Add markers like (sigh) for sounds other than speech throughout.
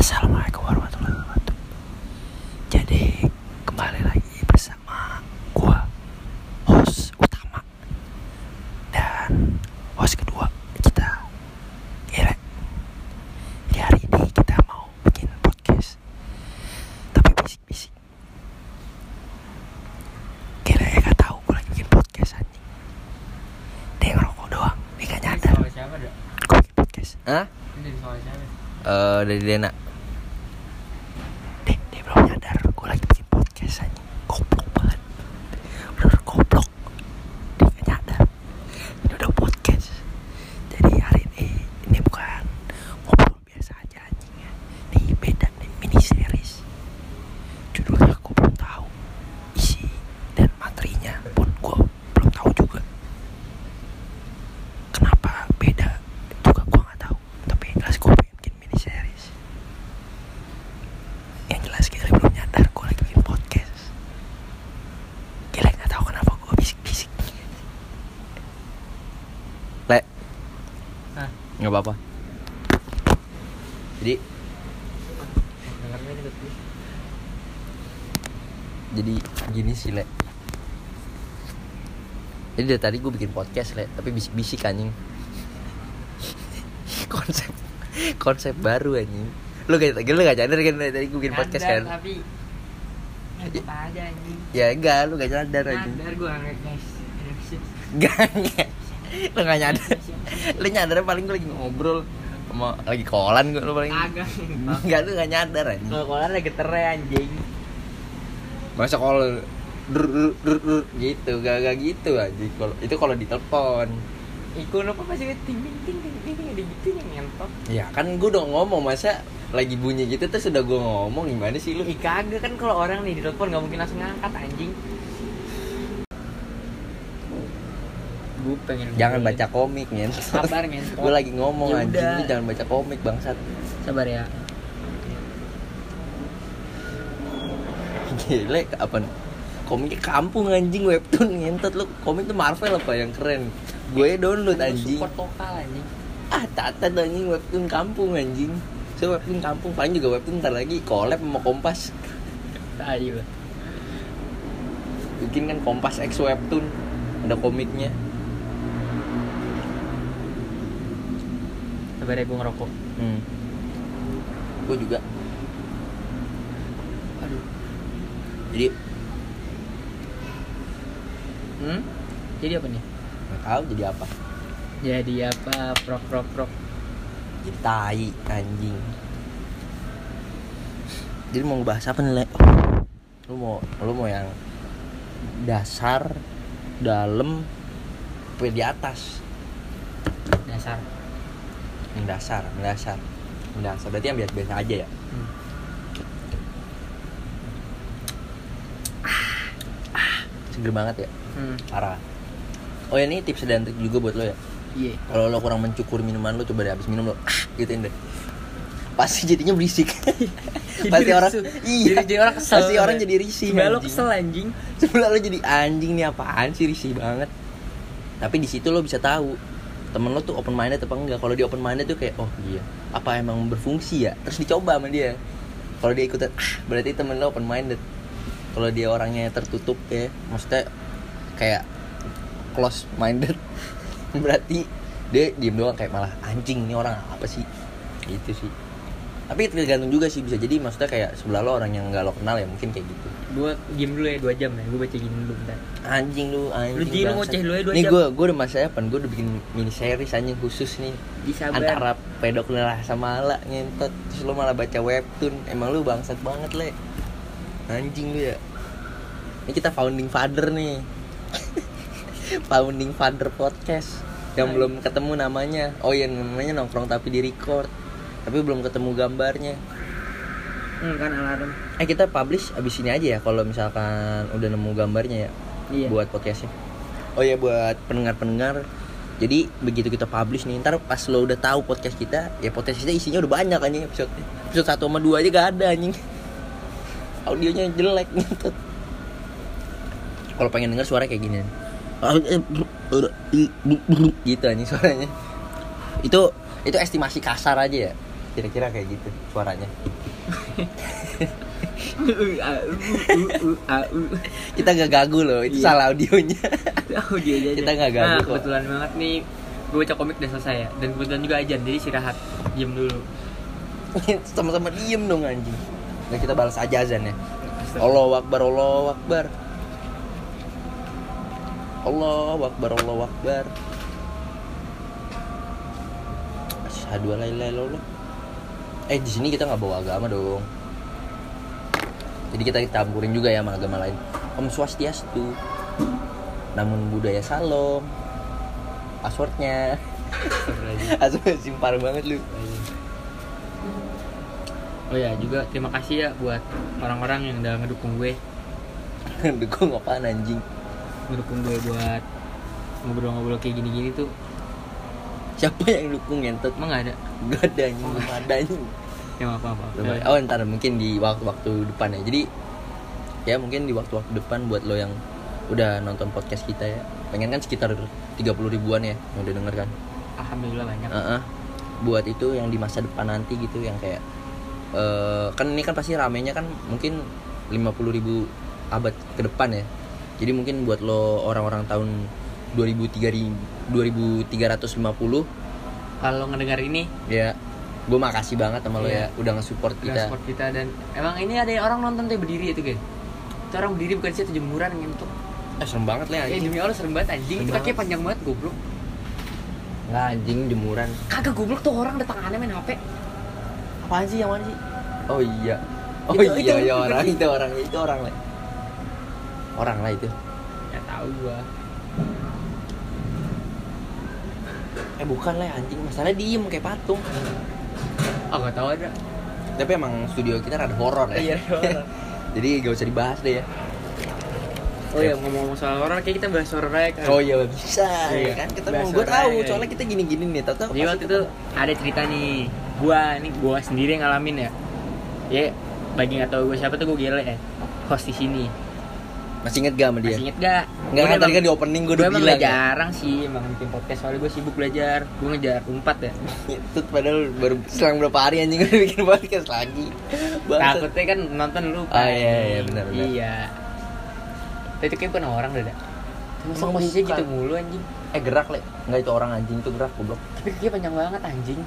Assalamualaikum warahmatullahi wabarakatuh. Jadi kembali lagi bersama gua host utama dan host kedua kita Ire. Di hari ini kita mau bikin podcast tapi bisik-bisik. Kira ya gak tahu gua lagi bikin podcast anjing. Dia ngerokok doang, dia gak nyadar. Gua bikin podcast. Hah? Ini dari soal siapa? Eh dari Dena. Deh, dia belum nyadar gue lagi bikin podcast aja. Goblok banget. Udah goblok. Dia gak nyadar. Ini udah podcast. Jadi hari ini ini bukan ngobrol biasa aja anjing ya. Ini beda nih mini series. Judulnya gue belum tahu. Isi dan materinya pun gue belum tahu juga. Kenapa beda juga gue nggak tahu. Tapi yang jelas gue pengen bikin mini series. Yang jelas Gile belum nyadar gue lagi bikin podcast. Gile nggak tahu kenapa gue bisik-bisik. Le, Hah? nggak apa-apa. Jadi, Dengarnya deket gue. jadi gini sih le. Jadi dari tadi gue bikin podcast le, tapi bisik-bisik anjing. (laughs) konsep konsep baru anjing. Lu gak, lu gak sadar kan dari tadi gue bikin podcast Nyadar, kan? Tapi apa aja anjing. Ya enggak, lu gak sadar anjing. Nyadar gue. Gak, gak. Lu gak nyadar. Lu nyadar paling gue lagi ngobrol sama lagi kolan gue lu paling. Agak. Enggak lu gak nyadar anjing. Kolan lagi getere anjing. Masa kalau dur, dur, dur, dur, gitu, gak, gak gitu anjing. Kalau itu kalau ditelepon. Iku apa masih ting ting ting ting ada gitu yang ngentot. Ya kan gue udah ngomong masa lagi bunyi gitu tuh sudah gue ngomong gimana sih lu? Ih kagak kan kalau orang nih di telepon nggak mungkin langsung ngangkat anjing. Gue pengen Jangan baca komik nyen. Sabar ngentot. (laughs) gue lagi ngomong Ya anjing udah. lu jangan baca komik bangsat. Sabar ya. Gile apa? Komiknya kampung anjing webtoon ngentot lu. Komik tuh Marvel apa yang keren? Gue download Kan gua anjing. Support lokal anjing. Ah, tata anjing webtoon kampung anjing. So webtoon kampung paling juga webtoon ntar lagi collab sama Kompas. Ayo. Bikin kan Kompas X webtoon. Ada komiknya. Sabar ya gue ngerokok. Hmm. Gue juga. Aduh. Jadi Hmm? Jadi apa nih? nggak tahu jadi apa. Jadi apa? Prok prok prok. Jadi tai anjing. Jadi mau ngebahas apa nih, Le? Lu mau lu mau yang dasar, dalam, apa di atas? Dasar. Yang dasar, yang dasar. Yang dasar. Berarti yang biasa-biasa aja ya. Hmm. Seger banget ya. Hmm. Parah. Oh ya ini tips dan trik juga buat lo ya. Iya. Kalau lo kurang mencukur minuman lo coba deh habis minum lo ah gituin deh. Pasti jadinya berisik. (laughs) Pasti orang iya. Jadi, jadi orang kesel. Pasti orang jadi risih. Sebelah lo kesel anjing. Sebelah lo jadi anjing nih apaan sih risih banget. Tapi di situ lo bisa tahu temen lo tuh open minded apa enggak. Kalau dia open minded tuh kayak oh iya apa emang berfungsi ya. Terus dicoba sama dia. Kalau dia ikutan ah berarti temen lo open minded. Kalau dia orangnya tertutup ya, maksudnya kayak close minded (laughs) berarti dia diem doang kayak malah anjing nih orang apa sih gitu sih tapi tergantung juga sih bisa jadi maksudnya kayak sebelah lo orang yang nggak lo kenal ya mungkin kayak gitu Gue game dulu ya 2 jam ya. Gue baca gini dulu bentar. anjing lu anjing Lu jadi lu bangsat. ngoceh lu ya dua nih jam. gue gue udah masa apa gue udah bikin mini series anjing khusus nih Disabar. antara pedok lelah sama ala ngentot terus lo malah baca webtoon emang lu bangsat banget le anjing lu ya ini kita founding father nih. (laughs) Founding father podcast yang Hai. belum ketemu namanya. Oh iya namanya nongkrong tapi di record. Tapi belum ketemu gambarnya. Hmm, kan alarm. eh kita publish abis ini aja ya kalau misalkan udah nemu gambarnya ya Iya. buat podcastnya. Oh ya buat pendengar-pendengar. Jadi begitu kita publish nih ntar pas lo udah tahu podcast kita ya podcast kita isinya udah banyak anjing episode episode satu sama dua aja gak ada anjing. (laughs) Audionya jelek gitu kalau pengen denger suara kayak gini. Gitu anjing suaranya. Itu itu estimasi kasar aja ya kira-kira kayak gitu suaranya. Kita gak gagu loh itu Iya. salah audionya. Kita nggak ganggu nah, kok. kebetulan banget nih gue baca komik udah selesai ya. Dan kebetulan juga ajan jadi istirahat. Diem dulu. (laughs) Sama-sama diem dong anjing. Nah kita balas aja azan ya. Allah Akbar Allah Akbar Allah Akbar Allah Akbar. Asyhadu an la ilaha illallah. Eh di sini kita nggak bawa agama dong. Jadi kita campurin juga ya sama agama lain. Om Swastiastu. Namun budaya Salom Passwordnya. Asal simpar banget lu. Oh ya juga terima kasih ya buat orang-orang yang udah ngedukung gue. (laughs) Dukung apaan anjing ngedukung gue buat ngobrol-ngobrol kayak gini-gini tuh. Siapa yang dukung ngentot emang gak ada? Gak ada anjing. Belum ada. Anjing ya apa apa. Oh ntar mungkin di waktu-waktu depan ya. Jadi ya mungkin di waktu-waktu depan buat lo yang udah nonton podcast kita ya. Pengen kan sekitar 30 ribuan ya yang udah denger kan? Alhamdulillah banyak. Heeh. Buat itu yang di masa depan nanti gitu yang kayak eh Kan ini kan pasti ramenya kan mungkin 50 ribu abad ke depan ya Jadi mungkin buat lo orang-orang tahun 2003 2350 kalau ngedengar ini ya gue makasih banget sama lo Iya. ya udah nge-support udah kita. support kita dan emang ini ada orang nonton tuh berdiri itu guys itu orang berdiri bukan sih jemuran ngentuk eh serem banget lah anjing. demi allah serem banget anjing. Serem itu kakinya panjang banget goblok. Nggak anjing jemuran. Kagak goblok tuh orang ada tangannya main hp apaan sih yang mana sih? Oh iya. Oh Itu- iya itu ya bukan orang itu orang itu orang lah orang lah itu. Ya tahu gua. Eh bukan lah anjing. Masalah diem kayak patung. Oh gak tahu ada. Tapi emang studio kita rada horor ya. Iya, horor. (laughs) jadi gak usah dibahas deh ya. Oh ya ngomong-ngomong soal horor kayak kita bahas horor aja kan? Oh iya bisa. Iya. kan kita Bahas mau gue tahu aja. soalnya kita gini-gini nih. Tahu jadi waktu itu ada cerita nih gua nih gua sendiri yang ngalamin ya. Ya bagi nggak tahu gue siapa tuh gue gele ya. Host di sini masih inget gak sama dia? Masih inget gak? Nggak kan tadi kan di opening gue gue udah bilang gak ya. jarang sih emang bikin podcast soalnya gue sibuk belajar. Gue ngejar umpat ya. (laughs) Itu padahal baru selang berapa hari anjing udah (laughs) bikin podcast lagi. Takutnya kan nonton lupa Ah, iya, iya, benar, benar. iya. Tapi itu kayak bukan orang dah dah. masa posisinya gitu mulu anjing. Eh gerak le. Nggak itu orang anjing itu gerak goblok. Tapi kakinya panjang banget anjing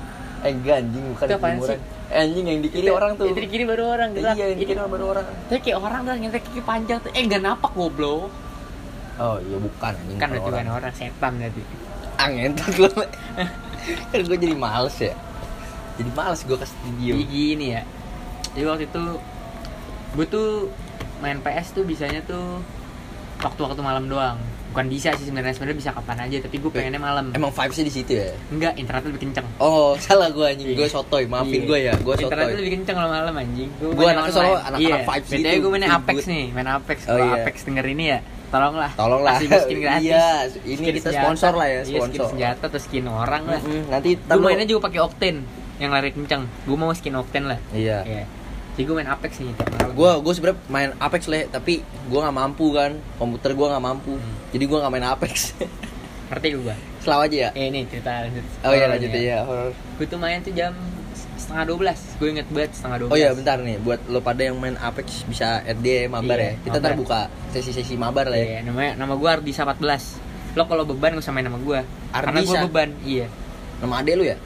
eh enggak anjing bukan Itu jemuran. sih? eh, anjing yang di kiri Itu- orang tuh. itu di kiri baru orang gerak iya yang di kiri baru orang. Tapi kayak orang dah nyetek kaki panjang tuh eh gak napak goblok. Oh iya bukan anjing kan berarti bukan orang. setan berarti. Ah ngentot lo (laughs) kan gue jadi males ya. Jadi males gue kasih video Jadi gini ya. Jadi waktu itu gue tuh main PS tuh bisanya tuh waktu-waktu malam doang bukan bisa sih sebenarnya sebenarnya bisa kapan aja tapi gue pengennya malam emang vibesnya di situ ya enggak internetnya lebih kenceng oh (laughs) salah gue anjing Iya. gue sotoy maafin Iya. gue ya gue sotoy lebih kenceng kalau malam anjing. Anaknya online. selalu anak-anak iya. vibes gitu, gue main Apex nih, main Apex. Oh, iya. Apex denger ini ya, tolonglah. Tolonglah. Kasih gue skin (laughs) gratis. Iya, ini Skin kita senjata. sponsor lah ya, Iya, skin sponsor. senjata atau skin orang lah. Nanti Gue mainnya juga pakai Octane yang lari kenceng. Gue mau skin Octane lah. iya Iya. Jadi gue main Apex nih gue gue sebenernya main Apex le tapi gue nggak mampu kan. Komputer gue nggak mampu. Hmm. jadi gue nggak main Apex. (laughs) Ngerti gue. selalu aja ya? Eh ini cerita lanjut. oh iya lanjut ya. horor. Gue tuh main tuh jam setengah 12 Gue inget banget setengah 12 oh iya bentar nih. Buat lo pada yang main Apex bisa RD mabar Iya, ya? Kita ntar mabar. buka sesi-sesi mabar lah ya. Iya, namanya nama gue Ardisa 14 Lo kalau beban gak usah main nama gue Karena gue beban Iya. Nama ade lu ya?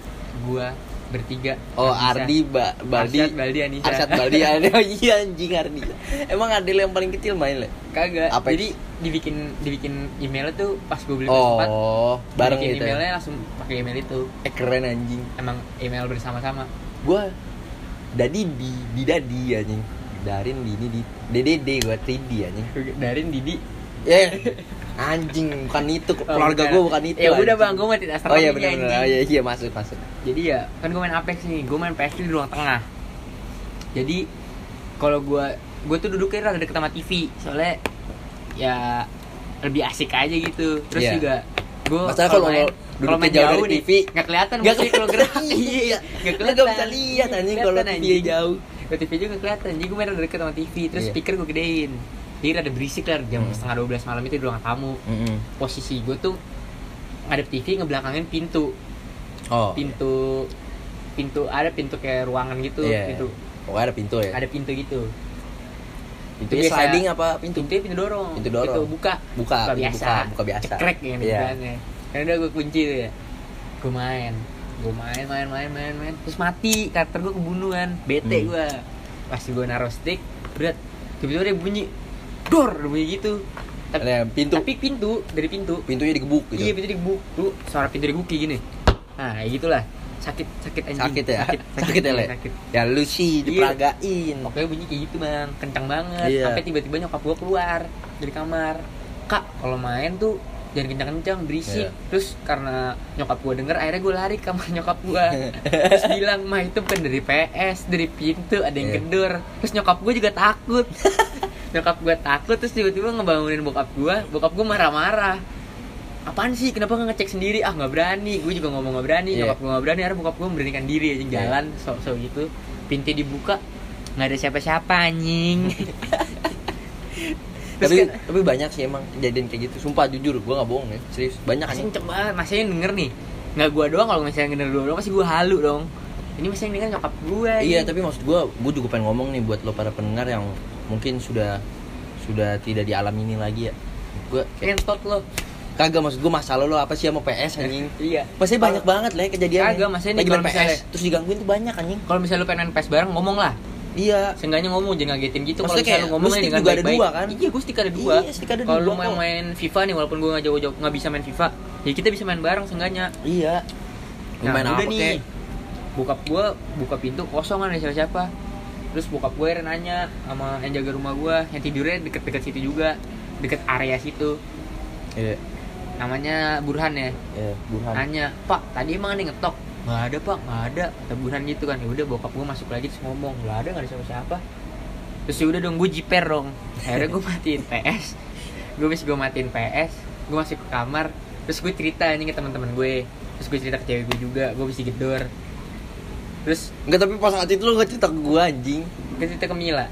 Gue bertiga. Oh. Ardi ba Baldi. Arsyad, Baldi, Anissa. Arsyad Baldi. Ardi (laughs) oh iya anjing Ardi. Emang lu yang paling kecil main le? Kagak. Apex. Jadi dibikin dibikin emailnya tuh pas gue beli PS4 oh bareng bikin gitu ya? emailnya langsung pakai email itu. Eh keren anjing. Emang email bersama-sama. Gue dadi di di dadi anjing. Darin di ini di DDD gue 3D anjing. Darin Didi. Ya anjing bukan itu. Keluarga gue bukan itu Ya udah bang, gue mah tidak oh iya benar benar oh, iya iya masuk masuk. Jadi ya kan gue main Apex nih. Gue main PS di ruang tengah. Jadi kalau gue gue tuh duduknya rada deket sama TV soalnya ya lebih asik aja gitu. Terus Iya. juga gue Masalah kalau main kalau main jauh jauh, dari TV, nggak kelihatan Gak musuhnya kalau gerak. (laughs) Iya. Nggak Lu gak bisa lihat anjing Nggak kalau kelihatan, TV jauh. Kalau TV juga nggak kelihatan. Jadi gue main deket sama TV terus Iya. speaker gue gedein jadi rada berisik lah jam Hmm. setengah 12 malam itu di ruang tamu Mm-mm. posisi gue tuh ngadep TV ngebelakangin pintu oh pintu pintu ada pintu kayak ruangan gitu Iya. pintu Pokoknya ada pintu ya. ada pintu gitu Pintu biasa- sliding apa pintu? pintu pintu dorong Pintu dorong. Pintu buka Buka, buka biasa buka, buka biasa. cekrek ya yeah. karena udah gue kunci tuh ya gue main gue main main main main main terus mati karakter gue kebunuh kan bete Hmm. gue pas gue naruh stick berat tiba-tiba dia bunyi dor bunyi gitu tapi, pintu. tapi pintu dari pintu Pintunya digebuk gitu. iya pintu digebuk tuh suara pintu digebuk kayak gini nah gitulah sakit sakit anjing sakit ya. sakit, (laughs) Sakit, ya, Le. sakit. Ya lu sih Iya. diperagain. Pokoknya bunyi kayak gitu bang, kencang banget. Iya. Sampai tiba-tiba nyokap gua keluar dari kamar. Kak, kalau main tuh jangan kencang-kencang, berisik. Iya. Terus karena nyokap gua denger, akhirnya gua lari ke kamar nyokap gua. (laughs) Terus bilang, mah itu bukan dari PS, dari pintu ada yang Iya. gedor. Terus nyokap gua juga takut. (laughs) nyokap gua takut, terus tiba-tiba ngebangunin bokap gua. Bokap gua marah-marah. Apaan sih? Kenapa nggak ngecek sendiri? Ah nggak berani. Gue juga ngomong nggak berani. Iya. Nyokap gue nggak berani. Akhirnya bokap gue memberanikan diri aja Iya. jalan sok-sok gitu. Pintu dibuka, nggak ada siapa-siapa anjing. (laughs) Terus tapi kan, tapi banyak sih emang kejadian kayak gitu. Sumpah jujur, gua nggak bohong ya. Serius, banyak masih banget. Masih denger nih. Nggak gue doang kalau misalnya denger dua doang, pasti gue halu dong. Ini masih denger nyokap gue. Iya, tapi maksud gua, gua juga pengen ngomong nih buat lo para pendengar yang mungkin sudah sudah tidak di alam ini lagi ya. Gua kayak Kentot lo. kagak maksud gua masalah lo apa sih sama PS anjing? (laughs) Iya. Pasti banyak banget lah ya kejadian. Kagak, maksudnya nih lagi kalau main PS misalnya- terus digangguin tuh banyak anjing. Kalau misalnya lu pengen main PES bareng, ngomong lah. Iya. Seenggaknya ngomong jangan ngagetin gitu. Kalau misalnya kayak lu ngomong lu stick dengan juga ada baik-baik. dua, kan? Iya, gue stick ada dua. Iya, stick ada Kalau dua mau main FIFA nih, walaupun gue nggak jauh-jauh nggak bisa main FIFA, ya kita bisa main bareng seenggaknya. Iya. Nah, main udah apa nih. Bokap gue buka pintu kosong kan ada siapa-siapa. Terus bokap gue nanya sama yang jaga rumah gue, yang tidurnya deket-deket situ juga, deket area situ. Iya. Namanya Burhan ya. Iya, Burhan. Nanya, Pak, tadi emang ada ngetok? Nggak ada pak, nggak ada. Kata Burhan gitu kan. Ya udah bokap gue masuk lagi terus ngomong, nggak ada, nggak ada siapa-siapa. Terus ya udah dong, gue jiper dong. Akhirnya gue matiin PS. Gue bisa gue matiin PS. Gue masuk ke kamar. Terus gue cerita ini ke teman-teman gue. Terus gue cerita ke cewek gue juga. Gue bisa gedor. Terus Enggak, tapi pas saat itu lo gak cerita ke gua anjing. gue cerita ke Mila.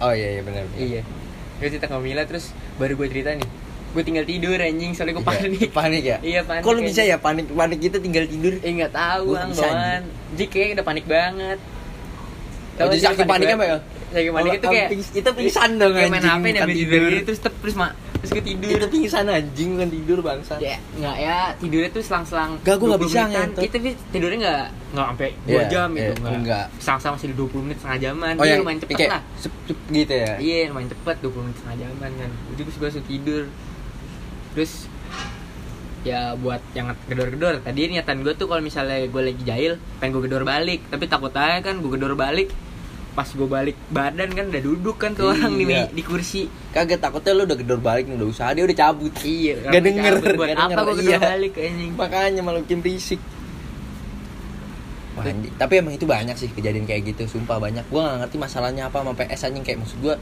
Oh iya iya benar. Iya. Gue cerita ke Mila terus baru gue cerita nih. Gue tinggal tidur anjing soalnya gue Iya, panik. Panik ya? Iya, panik Kok lu bisa ya panik panik kita tinggal tidur? Eh nggak tahu bang, bawaan. Jadi kayak udah panik banget. Oh, Tahu jadi sih saking paniknya apa ya? Saking panik Oh, itu kayak itu pingsan dong, Kayak main HP nih tidur. terus terus mak terus gue tidur. Itu pingsan anjing bukan tidur bangsa. Ya, nggak ya tidurnya tuh selang-selang Nggak, gua nggak 20 bisa ngentot. Kita tidurnya nggak nggak sampai 2 Iya, jam iya, gitu nggak. Selang-selang masih 20 menit setengah jaman. Oh Iya, yang lumayan cepet kayak lah. sep, sep gitu ya? Iya, lumayan cepet 20 menit setengah jaman kan. Jadi gue langsung tidur. Terus ya buat yang gedor-gedor tadi niatan gue tuh kalau misalnya gue lagi jahil pengen gue gedor balik tapi takut aja kan gue gedor balik pas gue balik badan kan udah duduk kan tuh orang di, Iya. di kursi Kagak takutnya lu udah gedor balik nih udah usaha dia udah cabut. iya Gak denger, cabut. buat gak apa gue gedor iya. balik anjing Makanya malah bikin berisik. Wah, anjing. Tapi emang itu banyak sih kejadian kayak gitu, sumpah banyak. Gua gak ngerti masalahnya apa sama PS anjing kayak maksud gua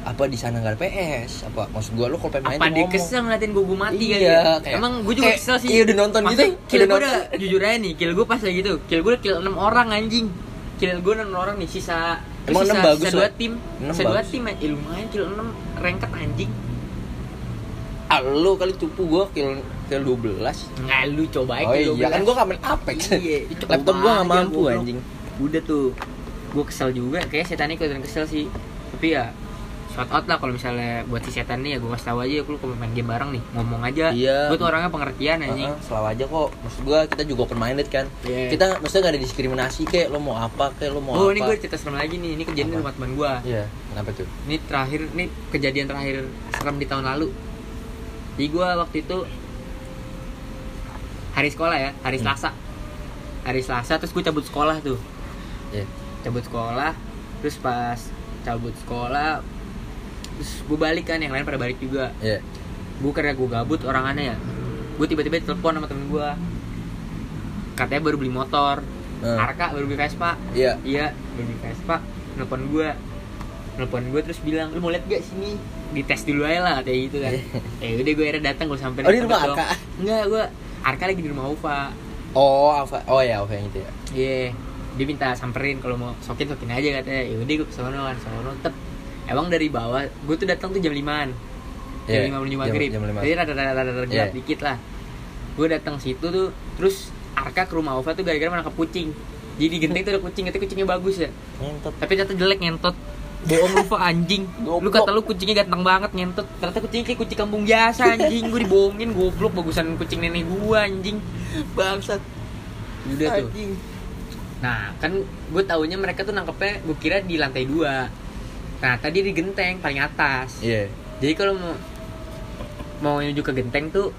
apa di sana nggak ada PS apa maksud gua lu kalau pengen main apa dia kesel ngeliatin gue gue mati kali Iya, ya kayak- emang gue juga kayak- kesel sih iya, udah nonton Maksudnya, gitu, kill udah gue udah jujur aja nih kill gue pas lagi gitu kill gue udah kill 6 orang anjing kill gue 6 orang nih sisa Emang sisa, enam bagus sisa 2 lah. tim. Enam sisa 2 bagus. tim aja lumayan kill 6 rengket anjing. Ah lu kali cupu gua kill kill 12 nggak lu coba aja oh iya 12. kan gua gak main Apex. Iya, (laughs) laptop gua gak mampu anjing. Udah tuh gue kesel juga. Kayak setan kelihatan kesel sih. Tapi ya shout out lah kalau misalnya buat si setan nih ya gue kasih tahu aja lu kalau main game bareng nih. Ngomong aja. Iya. gue tuh orangnya pengertian anjing. Heeh, selalu aja kok. Maksud gua kita juga open minded kan. Iya. kita maksudnya gak ada diskriminasi kayak lo mau apa kayak lo mau Oh apa? ini gue cerita serem lagi nih, ini kejadian di rumah teman gue iya kenapa tuh? Ini terakhir, ini kejadian terakhir serem di tahun lalu. Jadi gue waktu itu Hari sekolah ya, hari Hmm. Selasa. Hari Selasa terus gue cabut sekolah tuh. Iya. Cabut sekolah, terus pas cabut sekolah Terus gue balik kan, yang lain pada balik juga. Iya. Gue karena gue gabut orang aneh ya. Gue tiba-tiba telepon sama temen gue Katanya baru beli motor. Hmm. Arka baru beli Vespa. Iya. Iya, baru beli Vespa. Nelpon gue Nelpon gue terus bilang, lu mau liat gak sini? Dites dulu aja lah, kayak gitu kan. Ya udah gue akhirnya datang, gue samperin Oh, di rumah Arka? Enggak, gue Arka lagi di rumah Ufa oh apa oh ya apa yang itu ya. Iya. Dia minta samperin kalau mau sokin sokin aja katanya. Ya udah gue kesono kan, sono tep Emang dari bawah, gue tuh datang tuh jam 5an Jam Iya, 5 menuju jam- maghrib. jam lima. Jadi rada-rada rada gelap Iya. dikit lah. Gue datang situ tuh, terus Arka ke rumah Ufa tuh gara-gara menangkap kucing. Jadi di genteng tuh ada kucing itu kucingnya bagus ya. Ngentot. Tapi ternyata jelek ngentot. Bohong lu Pak, anjing. Lu kata lu kucingnya ganteng banget ngentot. Ternyata kucingnya kayak kucing kampung biasa anjing. Gue dibohongin goblok bagusan kucing nenek gua anjing. Bangsat. Udah tuh. Anjing. nah kan gue taunya mereka tuh nangkepnya gue kira di lantai dua nah tadi di genteng paling atas. Iya. Jadi kalau mau mau menuju ke genteng tuh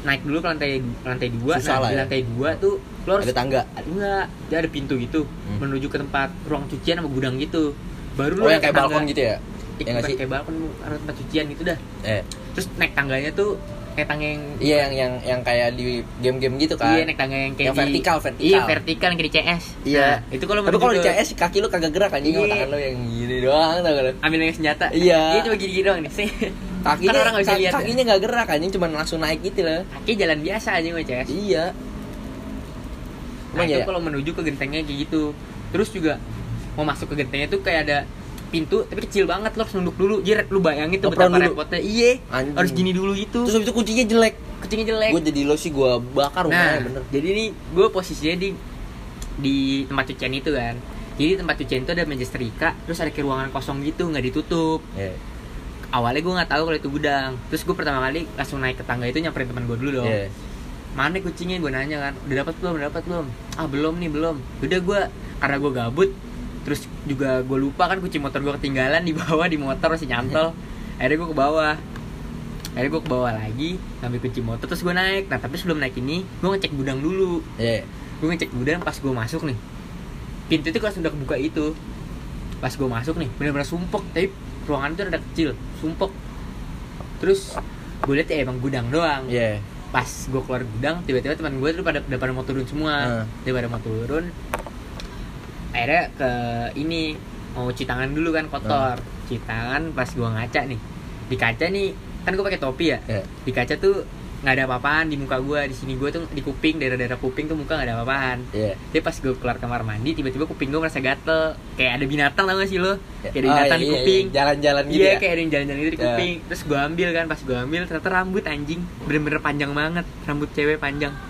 naik dulu ke lantai lantai dua. Susah nah lah di ya. lantai dua tuh lo harus ada tangga. enggak dia ada pintu gitu Hmm. menuju ke tempat ruang cucian sama gudang gitu. Baru oh yang kayak tangga. balkon gitu ya? Ya bukan sih? kayak balkon ada tempat cucian gitu dah. Eh. Terus naik tangganya tuh kayak tangga yang iya yang yang yang kayak di game-game gitu kan iya naik tangga yang kayak Yang di- vertikal, vertikal. iya vertikal yang kayak di CS Iya. nah, itu kalau tapi kalau di CS kaki lu kagak gerak anjing sama Iya. tangan lu yang gini doang tau gak lu ambil yang senjata Iya. iya cuma gini, -gini doang nih sih (laughs) kakinya kan orang nggak bisa kaki- lihat ya. kakinya nggak gerak anjing cuma langsung naik gitu loh kaki jalan biasa aja gue CS iya Nah Emang itu iya? kalau menuju ke gentengnya kayak gitu Terus juga mau masuk ke gentengnya tuh kayak ada pintu tapi kecil banget lo harus nunduk dulu. Jir lu bayangin tuh betapa dulu. repotnya. Iya harus gini dulu gitu terus habis itu kuncinya jelek. Kucingnya jelek. Gue jadi lo sih gue bakar Nah rumahnya bener. jadi nih gue posisinya di di tempat cucian itu kan. Jadi tempat cucian itu ada meja setrika Terus ada kayak ruangan kosong gitu nggak ditutup. Iya. Awalnya gue nggak tahu kalau itu gudang. Terus gue pertama kali langsung naik ke tangga itu nyamperin teman gue dulu dong. Iya. mana kucingnya gue nanya kan udah dapat belum? Udah dapat belum? Ah belum nih belum. Udah gue karena gue gabut terus juga gue lupa kan kunci motor gue ketinggalan di bawah di motor masih nyantol. Akhirnya gue ke bawah. Akhirnya gue ke bawah lagi ngambil kunci motor terus gue naik. Nah tapi sebelum naik ini gue ngecek gudang dulu. Iya. gue ngecek gudang pas gue masuk nih. Pintu itu kalau sudah kebuka itu pas gue masuk nih benar-benar sumpek. Tapi ruangan itu ada kecil sumpek. Terus gue lihat ya emang gudang doang. Iya. pas gue keluar gudang tiba-tiba teman gue tuh pada udah pada mau turun semua. Dia pada mau turun akhirnya ke ini mau cuci tangan dulu kan kotor. Cuci tangan pas gue ngaca nih. Di kaca nih kan gue pakai topi ya? Iya. di kaca tuh nggak ada apa-apaan di muka gue di sini gue tuh di kuping daerah-daerah kuping tuh muka nggak ada apa-apaan. Iya. dia pas gue keluar kamar mandi tiba-tiba kuping gue merasa gatel. Kayak ada binatang tau gak sih lo? Kayak ada binatang di iya, iya, kuping. iya. Jalan-jalan gitu Iya ya. kayak ada yang jalan-jalan gitu di kuping. Terus gue ambil kan Pas gue ambil ternyata rambut anjing. Bener-bener panjang banget. Rambut cewek panjang. Ah,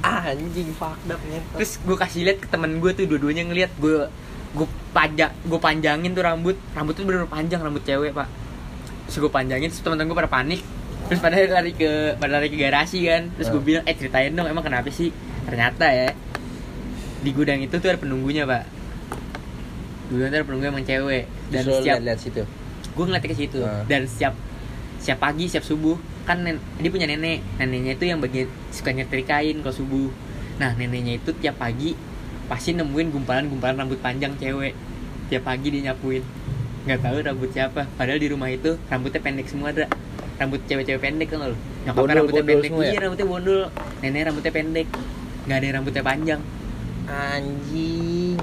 anjing fucked up ngentot. Terus gue kasih lihat ke temen gue tuh Dua-duanya ngeliat Gue gue panjang gue panjangin tuh rambut rambut tuh bener-bener panjang rambut cewek pak terus gue panjangin terus teman-teman gue pada panik terus pada lari ke pada lari ke garasi kan terus gue Eh. bilang eh ceritain dong emang kenapa sih ternyata ya di gudang itu tuh ada penunggunya pak di gudang itu ada penunggu emang cewek dan Terus setiap lihat-lihat situ. gue ngeliatnya ke situ Ah. dan siap siap pagi siap subuh kan dia punya nenek. Neneknya itu yang bagian suka nyetrikain kalau subuh. Nah neneknya itu tiap pagi pasti nemuin gumpalan-gumpalan rambut panjang cewek. Tiap pagi dia nyapuin. Nggak tahu rambut siapa. Padahal di rumah itu rambutnya pendek semua ada rambut cewek-cewek pendek kan lo nyokapnya rambutnya bondol pendek. semua ya? iya rambutnya bondol. Nenek rambutnya pendek. Nggak ada yang rambutnya panjang. Anjing.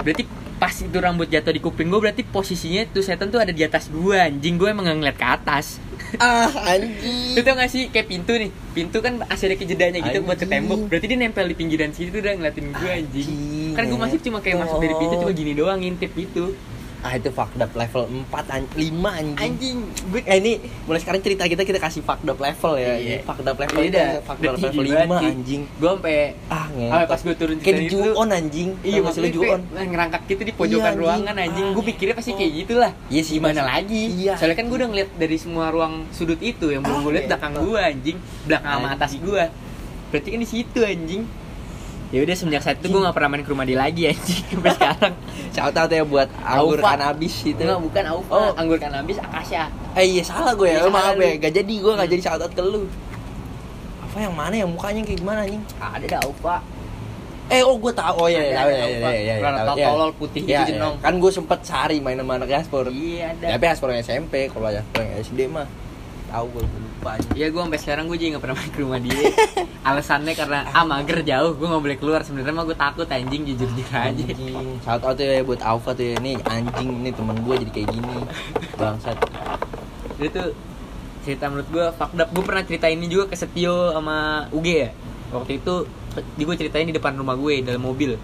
berarti pas itu rambut jatuh di kuping gue berarti posisinya tuh setan tuh ada di atas gue anjing. Gue emang ngeliat ke atas Ah, (laughs) anjing. Lu tau gak sih kayak pintu nih. Pintu kan masih ada kejedanya gitu buat ke tembok. Berarti dia nempel di pinggiran situ udah ngeliatin gue anjing. Anjing, Kan gue masih cuma kayak masuk dari pintu cuma gini doang ngintip gitu Ah, itu fucked up level 4 an 5 anjing. Anjing Gue eh, ini mulai sekarang cerita kita kita kasih fucked up level ya. Iya. Fucked up level Iya fucked up level banget 5 sih. anjing. Gue sampai Ah, ngentot. pas gue turun kayak di juon anjing. Iya Tau gak sih lu kayak ngerangkak gitu di pojokan Iya, ruangan anjing Gue Ah, pikirnya pasti kayak gitu lah Iya sih, Gimana lagi Iya. Soalnya kan gue udah ngeliat dari semua ruang sudut itu Yang belum Ah, gue liat belakang ngentot. gue anjing Belakang sama atas gue Berarti kan di situ anjing ya udah semenjak saat itu gue gak pernah main ke rumah dia lagi anjing sampai sekarang (laughs) Shout out ya buat anggur Aufa. kanabis itu. Enggak, bukan Aufa, Oh. anggur kanabis Akasya. Eh iya salah gue ya, Iya, maaf salah ya, gak jadi gue gak Hmm. jadi shout out ke lu Apa yang mana yang mukanya kayak gimana anjing? Ada dah Aufa. Eh oh gue tahu, oh iya iya ya iya iya Celana tahu, iya. tolol putih Iya, gitu iya. Kan gue sempet cari main sama anak Gaspor Iya ada. Tapi Gaspor yang SMP, kalau Gaspor yang SD mah Tahu gue lupa anjing Iya gue sampai sekarang gue juga gak pernah main ke rumah dia. (laughs) Alasannya karena ah mager jauh, gue gak boleh keluar. Sebenarnya mah gue takut anjing jujur jujur aja. Shout out ya buat Alfa tuh ya Nih anjing, nih temen gue jadi kayak gini (laughs) Bangsat Itu tuh cerita menurut gue fucked up. Gue pernah cerita ini juga ke Setio sama UG ya. Waktu itu di gue ceritain di depan rumah gue dalam mobil.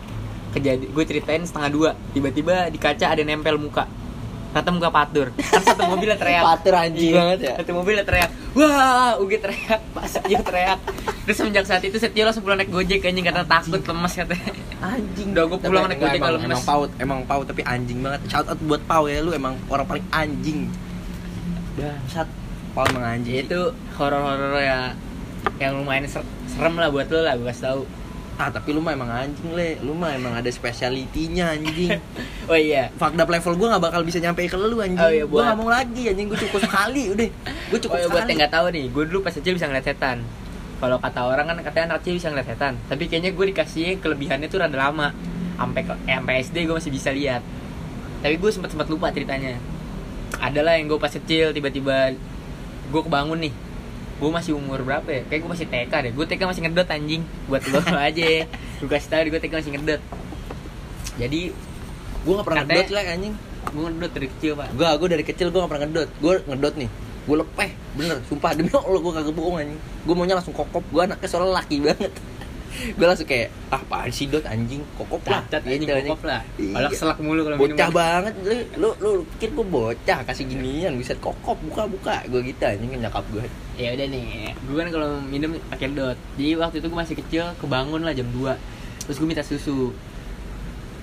Kejadi gue ceritain setengah dua. Tiba-tiba di kaca ada nempel muka. Kata muka patur kan satu mobilnya teriak Patur anjing Iya, banget ya. satu mobilnya teriak wah Ugi teriak Pak Setio teriak terus semenjak saat itu Setio langsung pulang naik gojek anjing karena takut lemes katanya Anjing. Udah, gua pulang naik gojek kalau lemes. emang paut, emang paut tapi anjing banget. Shout out buat Pau ya, lu emang orang paling anjing. Bangsat. Pau emang anjing. itu horor-horor ya yang lumayan ser- serem lah buat lo lah gue kasih tahu Ah, tapi lu mah emang anjing, Le. Lu mah emang ada speciality-nya anjing. (laughs) oh iya up level gua gak bakal bisa nyampe ke lu anjing. Oh, iya, buat- gak mau lagi anjing, gua cukup sekali (laughs) udah. Gua cukup oh iya, buat sekali. yang nggak tahu nih gue dulu pas kecil bisa ngeliat setan kalau kata orang kan katanya anak kecil bisa ngeliat setan tapi kayaknya gue dikasih kelebihannya tuh rada lama sampai ke eh, sampai SD gue masih bisa lihat tapi gue sempat sempat lupa ceritanya adalah yang gue pas kecil tiba-tiba gue kebangun nih gue masih umur berapa ya kayak gue masih TK deh gue TK masih ngedot anjing buat lo (laughs) aja gue kasih tahu gue TK masih ngedot jadi Gua gak pernah Katanya- ngedot lah anjing. gue ngedot dari kecil pak Gua gua dari kecil gua gak pernah ngedot. Gua ngedot nih. Gua lepeh, bener, sumpah demi Allah gua kagak bohong anjing. Gua maunya langsung kokop, gua anaknya soalnya laki banget. Gua langsung kayak ah apaan sih dot anjing? Kokop lah. Cacat anjing Gitu, kokop lah. Iya. Palak selak mulu kalau minum bocah banget lu lu lu pikir gua bocah kasih ginian bisa kokop buka buka gua gitu anjing nyakap gua. Ya udah nih gue kan kalau minum pakai dot. Jadi waktu itu gue masih kecil kebangun lah jam 2 terus gue minta susu.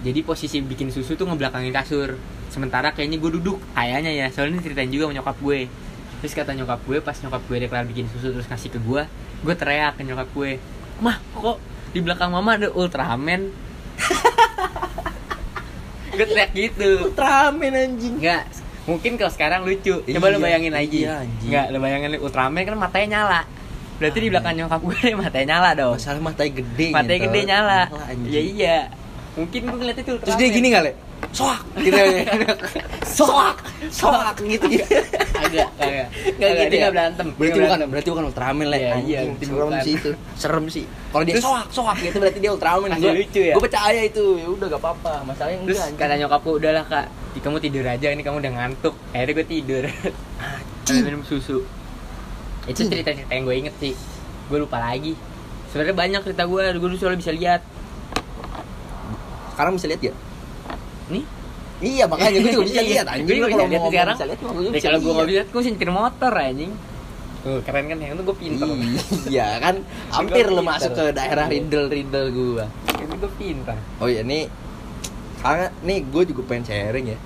Jadi posisi bikin susu tuh ngebelakangin kasur. Sementara kayaknya gue duduk kayaknya ya. Soalnya ini ceritain juga sama nyokap gue. Terus kata nyokap gue pas nyokap gue dia kelar bikin susu terus ngasih ke gue gue teriak ke nyokap gue mah kok di belakang mama ada Ultraman (laughs) gue teriak gitu Ultraman anjing Enggak, mungkin kalau sekarang lucu. Coba Iya, lu bayangin aja. iya. Enggak, lu bayangin Ultraman kan matanya nyala. Berarti di belakang nyokap gue deh (laughs) matanya nyala dong. masalah matanya gede Matanya ngentot. gede nyala. anjing. Iya iya. Mungkin gue ngeliat itu Ultraman. terus dia gini kali soak gitu ya soak soak gitu ya Agak, agak. Nggak gitu nggak berantem. Berarti bukan, berantem. berarti bukan Ultraman lah. Iya, iya, serem sih itu. Serem sih. Kalau dia soak, soak gitu berarti dia Ultraman. Masih lucu ya? Gue percaya itu. Ya udah gak apa-apa. Masalahnya Terus kata nyokapku udahlah kak, kamu tidur aja ini kamu udah ngantuk. Akhirnya gue tidur. Minum susu. Itu cerita-cerita yang gue inget sih. Gue lupa lagi. Sebenarnya banyak cerita gue, gue dulu soalnya bisa lihat. Sekarang bisa lihat ya? Nih, Iya makanya gue juga bisa lihat anjing. Gue kalau bisa lihat sekarang. bisa lihat, gue bisa kalau gue nggak lihat. bisa lihat, gue bisa nyetir motor anjing. Tuh, keren kan yang itu gue pinter. Iya kan (laughs) hampir lo masuk ke daerah riddle-riddle gua. Itu gue pinter. Oh iya nih karena nih gue juga pengen sharing ya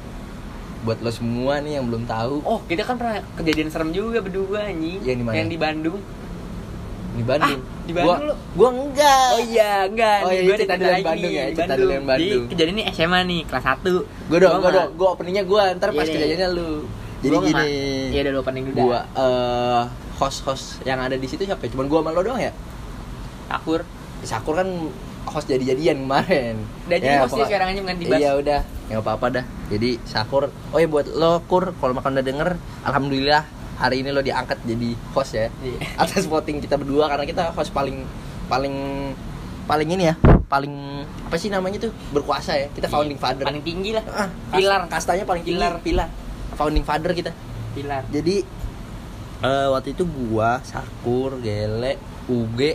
buat lo semua nih yang belum tahu Oh, kita kan pernah kejadian serem juga berdua anjing. Yang di mana? Yang di Bandung. Di Bandung. Ah, di Bandung gua, lu? gua enggak. Oh iya, enggak. Oh iya, itu tadi dari Bandung ya, itu tadi dari Bandung. Jadi kejadian ini SMA nih, kelas 1 Gue dong, gue dong, gue openingnya gue ntar pas Iya, iya. kejadiannya lu. Jadi gini, Iya, udah lu opening dulu. gua eh host-host yang ada di situ siapa? ya? Cuman gua sama lo doang ya. Akur. Sakur kan host jadi-jadian kemarin. Udah jadi hostnya pokok- sekarang aja ganti Bas. Iya udah, nggak apa-apa dah. Jadi Sakur, oh ya buat lo Kur, kalau makan udah denger, alhamdulillah hari ini lo diangkat jadi host ya. Iya. (laughs) Atas voting kita berdua karena kita host paling paling paling ini ya, paling apa sih namanya tuh berkuasa ya. Kita founding father. Paling tinggi lah. Ah, Pilar. kas- kastanya paling tinggi, Pilar. pilar founding father kita Pilar. jadi eh, waktu itu gua Sakur Gele Uge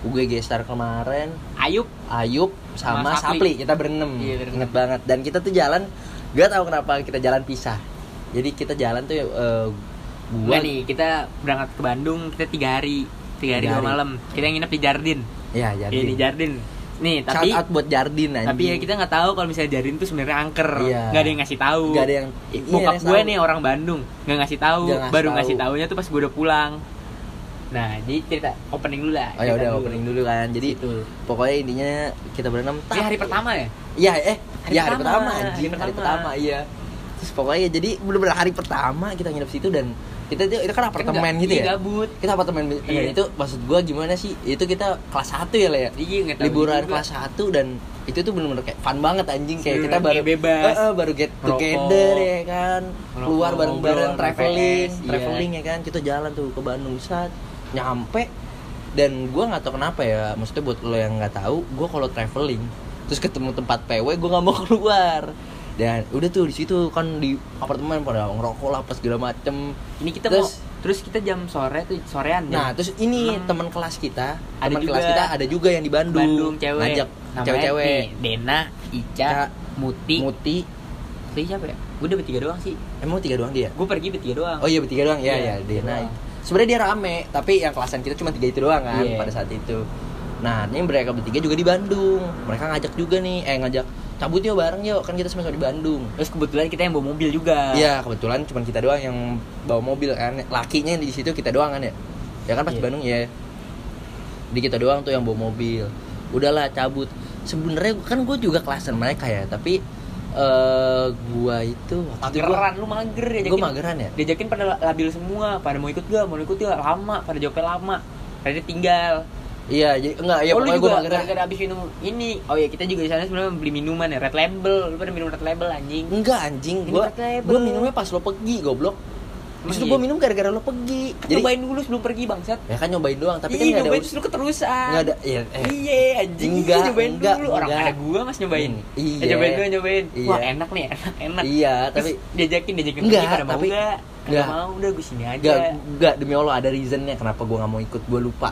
Uge gestar kemarin Ayub. Ayub sama, Sama Sapli. Sapli. kita berenam Iya, berenam. inget banget dan kita tuh jalan gak tahu kenapa kita jalan pisah jadi kita jalan tuh eh, gua nih, kita berangkat ke Bandung, kita tiga hari, tiga hari dua malam. Kita nginep di Jardin. ya Iya Jardin di Jardin. Nih, Shout tapi out buat Jardin anjing tapi ya kita nggak tahu kalau misalnya Jardin tuh sebenarnya angker. Iya. Nggak ada yang ngasih tahu. Nggak ada yang- iya, Bokap yang gue tahu. nih orang Bandung, nggak ngasih tahu. Ngasih Baru tahu. ngasih tahunya tuh pas gue udah pulang. Nah, jadi cerita opening dulu lah. oh ya udah opening dulu kan jadi Itu. pokoknya intinya kita berenam Ini hari pertama ya? Iya, eh, Hari ya hari pertama, pertama, anjing, hari hari pertama. pertama, iya. Terus pokoknya jadi bener-bener hari pertama kita nginep situ dan kita itu, itu kan apartemen Kan gitu ya. gabut. Kita apartemen dan Iya. itu maksud gua gimana sih? Itu kita kelas 1 ya, Le ya. Iya, Liburan juga. kelas 1 dan itu tuh bener-bener kayak fun banget anjing kayak kita baru kayak bebas. Eh, eh, baru get together ya kan. Keluar bareng-bareng traveling, PS, iya. traveling ya kan. Kita jalan tuh ke Bandung saat nyampe dan gua nggak tahu kenapa ya maksudnya buat lo yang nggak tahu gua kalau traveling terus ketemu tempat PW gua nggak mau (laughs) keluar dan udah tuh di situ kan di apartemen pada ngerokok lah pas segala macem. Ini kita Terus- mau terus kita jam sore tuh sorean nah jam terus ini enam. teman kelas kita Ada teman kelas kita ada juga yang di Bandung, Bandung cewek. Ngajak cewek-cewek. Dena, Ica, Muti, Muti. Stay siapa ya? Gue udah bertiga doang sih. Emang tiga doang dia? Gue pergi bertiga doang. Oh iya bertiga doang. Ya Iya, ya doang. sebenarnya dia rame tapi yang kelasan kita cuma tiga itu doang kan Iya. pada saat itu. Nah ini mereka bertiga juga di Bandung. Mereka ngajak juga nih eh ngajak cabut yuk bareng yuk kan kita sama-sama di Bandung. Terus kebetulan kita yang bawa mobil juga. Iya kebetulan cuma kita doang yang bawa mobil kan. Lakinya di situ kita doang kan ya? Ya kan pas di Iya. Bandung ya di kita doang tuh yang bawa mobil. Udahlah cabut. Sebenarnya kan gue juga kelasan mereka ya tapi eh gua itu waktu itu gua, mageran lu mager ya gua mageran ya? Diajakin pada labil semua pada mau ikut gak? Mau ikut gak? Lama pada jawabnya lama. Pada tinggal iya jadi enggak ya oh, pokoknya gue mageran gara-gara abis minum ini. Oh ya kita juga di sana sebenarnya beli minuman ya red label. Lu pada minum red label anjing. Enggak anjing gua gua minumnya pas lo pergi goblok. Justru iya? gua minum gara-gara lo pergi. Jadi, nyobain dulu sebelum pergi bangsat. Ya kan nyobain doang tapi kan Ih, nggak ada nyobain us- justru keterusan. nggak ada iya eh. Iya anjing Enggak, nyobain enggak, dulu. Orang enggak. ada gua mas nyobain. Hmm, iya. Eh, Nyobain dulu nyobain. Wah Iya. enak nih enak enak. Iya Terus tapi diajakin diajakin Enggak, pergi pada mau tapi- enggak enggak. Enggak. mau udah gue sini aja. enggak enggak demi Allah ada reasonnya kenapa gua nggak mau ikut gua lupa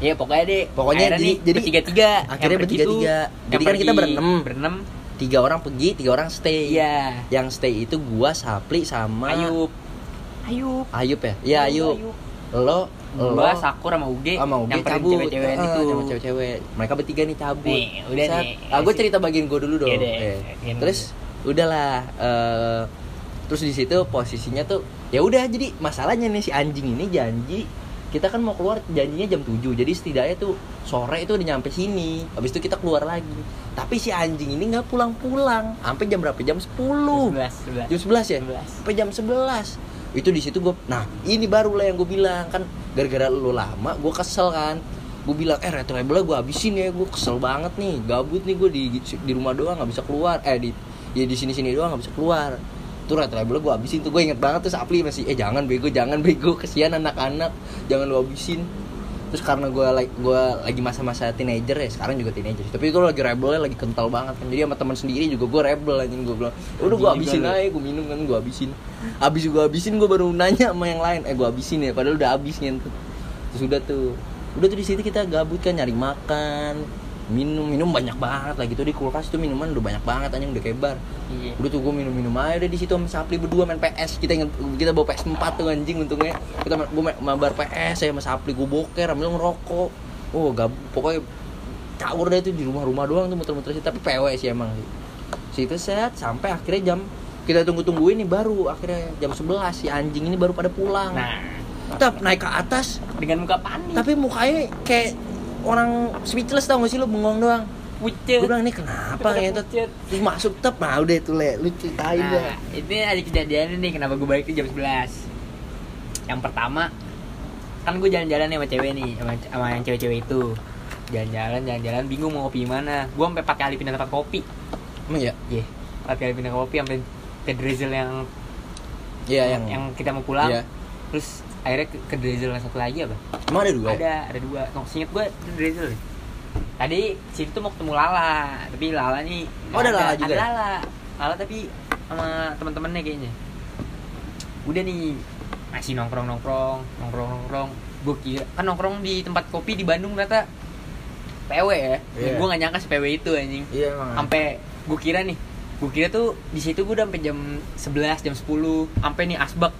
Iya pokoknya deh. Pokoknya akhirnya jadi- nih jadi- bertiga-tiga. akhirnya Yang pergi bertiga-tiga. tuh, Jadi yang kan kita berenam. Berenam. Tiga orang pergi tiga orang stay. Iya. Yang stay itu gua Sapli sama Ayub. Ayub. Ayub ya? Iya Ayub lo lo Gua Sakur sama Uge sama Uge Nyamperin cabut. cewek-cewek Ah, itu. sama cewek-cewek. Mereka bertiga nih cabut. Nih, udah Set. nih. ah, gue cerita bagian gue dulu dong. Eh. bagian terus udahlah eh, terus di situ posisinya tuh ya udah jadi masalahnya nih si anjing ini janji kita kan mau keluar janjinya jam 7 jadi setidaknya tuh sore itu udah nyampe sini. Habis itu kita keluar lagi. Tapi si anjing ini nggak pulang-pulang. Sampai jam berapa? Jam 10 Sebelas Sebelas. Jam 11 ya? Sebelas. sampai jam 11 itu di situ gue nah ini baru lah yang gue bilang. Kan gara-gara lu lama gue kesel kan. Gue bilang eh retro label gue habisin ya. Gue kesel banget nih. Gabut nih gue di di rumah doang nggak bisa keluar. Eh di ya di sini sini doang nggak bisa keluar tuh retro label gue habisin tuh. Gue inget banget tuh Sapli masih eh jangan bego jangan bego kesian anak-anak jangan lu habisin. Terus karena gue lagi gue lagi masa-masa teenager ya sekarang juga teenager tapi itu lagi rebelnya lagi kental banget kan. Jadi sama teman sendiri juga gue rebel anjing gue bilang "Ya udah gue habisin lu. aja gue minum kan gue habisin. Abis gue habisin gue baru nanya sama yang lain eh gue habisin ya? Padahal udah habis tuh. Terus udah tuh udah tuh di situ kita gabut kan nyari makan minum minum banyak banget lagi tuh di kulkas tuh minuman udah banyak banget anjing udah kebar. Iya. Udah tuh gue minum minum aja udah di situ sama Sapli berdua main PS kita inget kita bawa PS 4 tuh anjing untungnya. Kita gue ma- mabar PS saya sama Sapli gue boker ambil ngerokok. Oh gab pokoknya caur deh itu di rumah-rumah doang tuh muter-muter sih. Tapi PW sih emang sih. Situ set sampai akhirnya jam kita tunggu-tungguin nih baru akhirnya jam 11 si anjing ini baru pada pulang. Nah. Tetap naik ke atas Dengan muka panik. tapi mukanya kayak orang speechless tau gak sih lu bengong doang. Pucet. Gue bilang ini kenapa ya (laughs) pucet. terus masuk tep nah udah itu le. Lu ceritain deh. Nah, itu ada kejadian nih kenapa gue balik ke jam 11 Yang pertama Kan gue jalan-jalan nih sama cewek nih Sama, sama yang cewek-cewek itu. Jalan-jalan, jalan-jalan, bingung mau kopi mana. Gue sampai 4 kali pindah tempat kopi. Emang ya Iya, 4 kali pindah kopi Sampai ke drizzle yang iya yang, yang kita mau pulang. Iya. Terus akhirnya ke, ke drizzle yang satu lagi apa? emang ada dua? Ada, ada dua Nggak seinget gue itu drizzle. Tadi situ tuh mau ketemu Lala Tapi Lala nih Oh, ada Lala juga Ada ya? Lala Lala tapi sama teman-temannya kayaknya Udah nih Masih nongkrong-nongkrong Nongkrong-nongkrong Gue kira Kan nongkrong di tempat kopi di Bandung ternyata PW ya Iya. Gue gak nyangka si PW itu anjing iya emang sampai gue kira nih gue kira tuh di situ gue udah sampai jam 11 jam 10 sampai nih asbak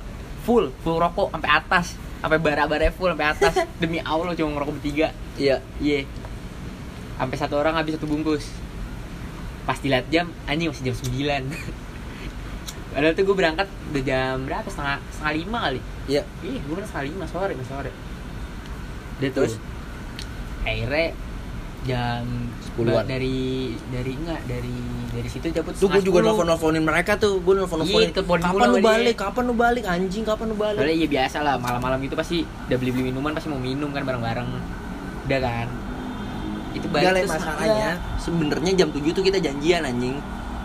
full full rokok sampai atas sampai bara-bara full sampai atas. (laughs) Demi allah cuma ngerokok bertiga. Iya. Iya. Sampai satu orang habis satu bungkus. Pas dilihat jam anjing masih jam 9 (laughs) padahal tuh gue berangkat udah jam berapa? Setengah setengah lima kali. Iya. Iya gue berangkat setengah lima sore sore. Udah Terus? terus akhirnya jam 10-an. dari dari enggak dari dari situ cabut tuh gue juga nelfon nelfonin mereka tuh. Gue nelfon nelfonin Iya, kapan lu balik? Kapan lu balik anjing? Kapan lu balik? Soalnya iya biasa lah. Malam-malam gitu pasti udah beli beli minuman pasti mau minum kan bareng-bareng. Udah kan? Itu Enggak balik terus masalahnya sebenarnya jam 7 tuh kita janjian anjing.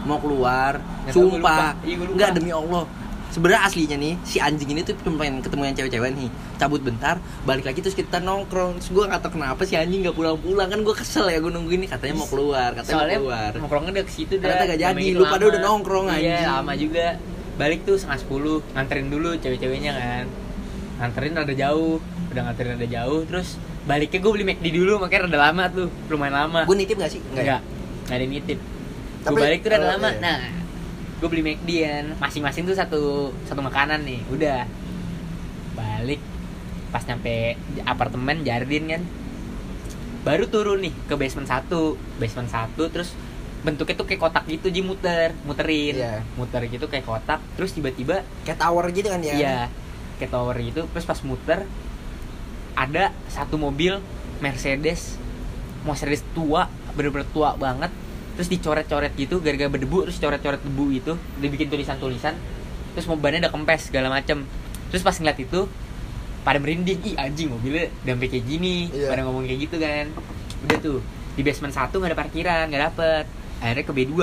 Mau keluar. Nggak sumpah. lupa. Iya, enggak demi Allah sebenarnya aslinya nih si anjing ini tuh cuma pengen ketemu yang cewek-cewek nih. Cabut bentar balik lagi terus kita nongkrong. Terus gue nggak tahu kenapa si anjing nggak pulang-pulang. Kan gue kesel ya gue nungguin nih. Katanya mau keluar katanya soalnya mau keluar. nongkrongnya udah ke situ dah Ternyata nggak jadi, lu pada udah nongkrong, iya anjing. lama juga. Balik tuh setengah sepuluh nganterin dulu cewek-ceweknya kan. Nganterin rada jauh udah nganterin rada jauh. Terus baliknya gue beli McD dulu makanya rada lama tuh lumayan lama. Gue nitip gak sih? Enggak. Enggak ada nitip. Gue balik tuh udah oh, lama. iya. Nah, gue beli McD kan. Masing-masing tuh satu satu makanan nih. Udah. Balik. Pas nyampe apartemen Jardin kan. Baru turun nih ke basement satu. Basement satu terus bentuknya tuh kayak kotak gitu ji muter. Muterin. Iya. muter gitu kayak kotak. Terus tiba-tiba kayak tower gitu kan ya? Iya, kayak tower gitu. Terus pas muter ada satu mobil Mercedes, Mercedes tua, bener-bener tua banget. Terus dicoret-coret gitu, gara-gara berdebu, terus coret-coret debu itu, dibikin tulisan-tulisan. Terus mobilnya udah kempes segala macem. Terus pas ngeliat itu, pada merinding, ih anjing mobilnya sampai kayak gini, Iya. pada ngomong kayak gitu kan. Udah tuh, di basement satu nggak ada parkiran, nggak dapet. Akhirnya ke B2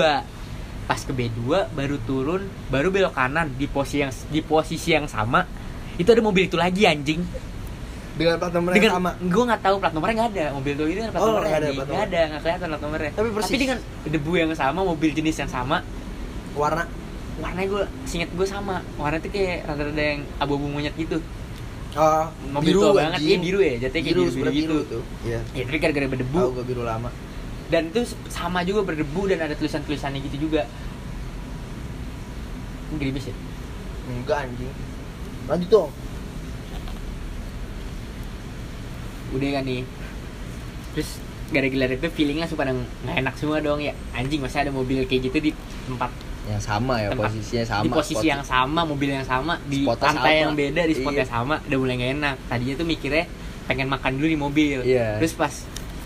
pas ke B2 baru turun baru belok kanan di posisi yang di posisi yang sama itu ada mobil itu lagi anjing dengan plat nomor yang dengan sama. gue nggak tahu plat nomornya nggak ada. Mobil itu kan plat Oh, nomornya nggak ada nggak nomor. ada nggak kelihatan plat nomornya. Tapi persis. dengan debu yang sama mobil jenis yang sama warna. warnanya gue singet gue sama. Warna itu kayak rada-rada yang abu-abu monyet gitu. Oh, mobil tua banget. iya biru ya jatuhnya kayak biru biru, sebenarnya gitu. biru tuh. Iya. Ya tapi gara-gara berdebu. Tahu gue biru lama. Dan itu sama juga berdebu dan ada tulisan-tulisannya gitu juga. Ini gerimis ya? Enggak anjing. Lanjut dong udah kan nih. Terus gara-gara itu feeling langsung pada nggak enak semua dong ya. Anjing masa ada mobil kayak gitu di tempat yang sama ya tempat posisinya sama di posisi spot- yang sama mobil yang sama di Spotnya sama. yang beda di spot Iya. yang sama udah mulai nggak enak. Tadinya tuh mikirnya pengen makan dulu di mobil. Iya. terus pas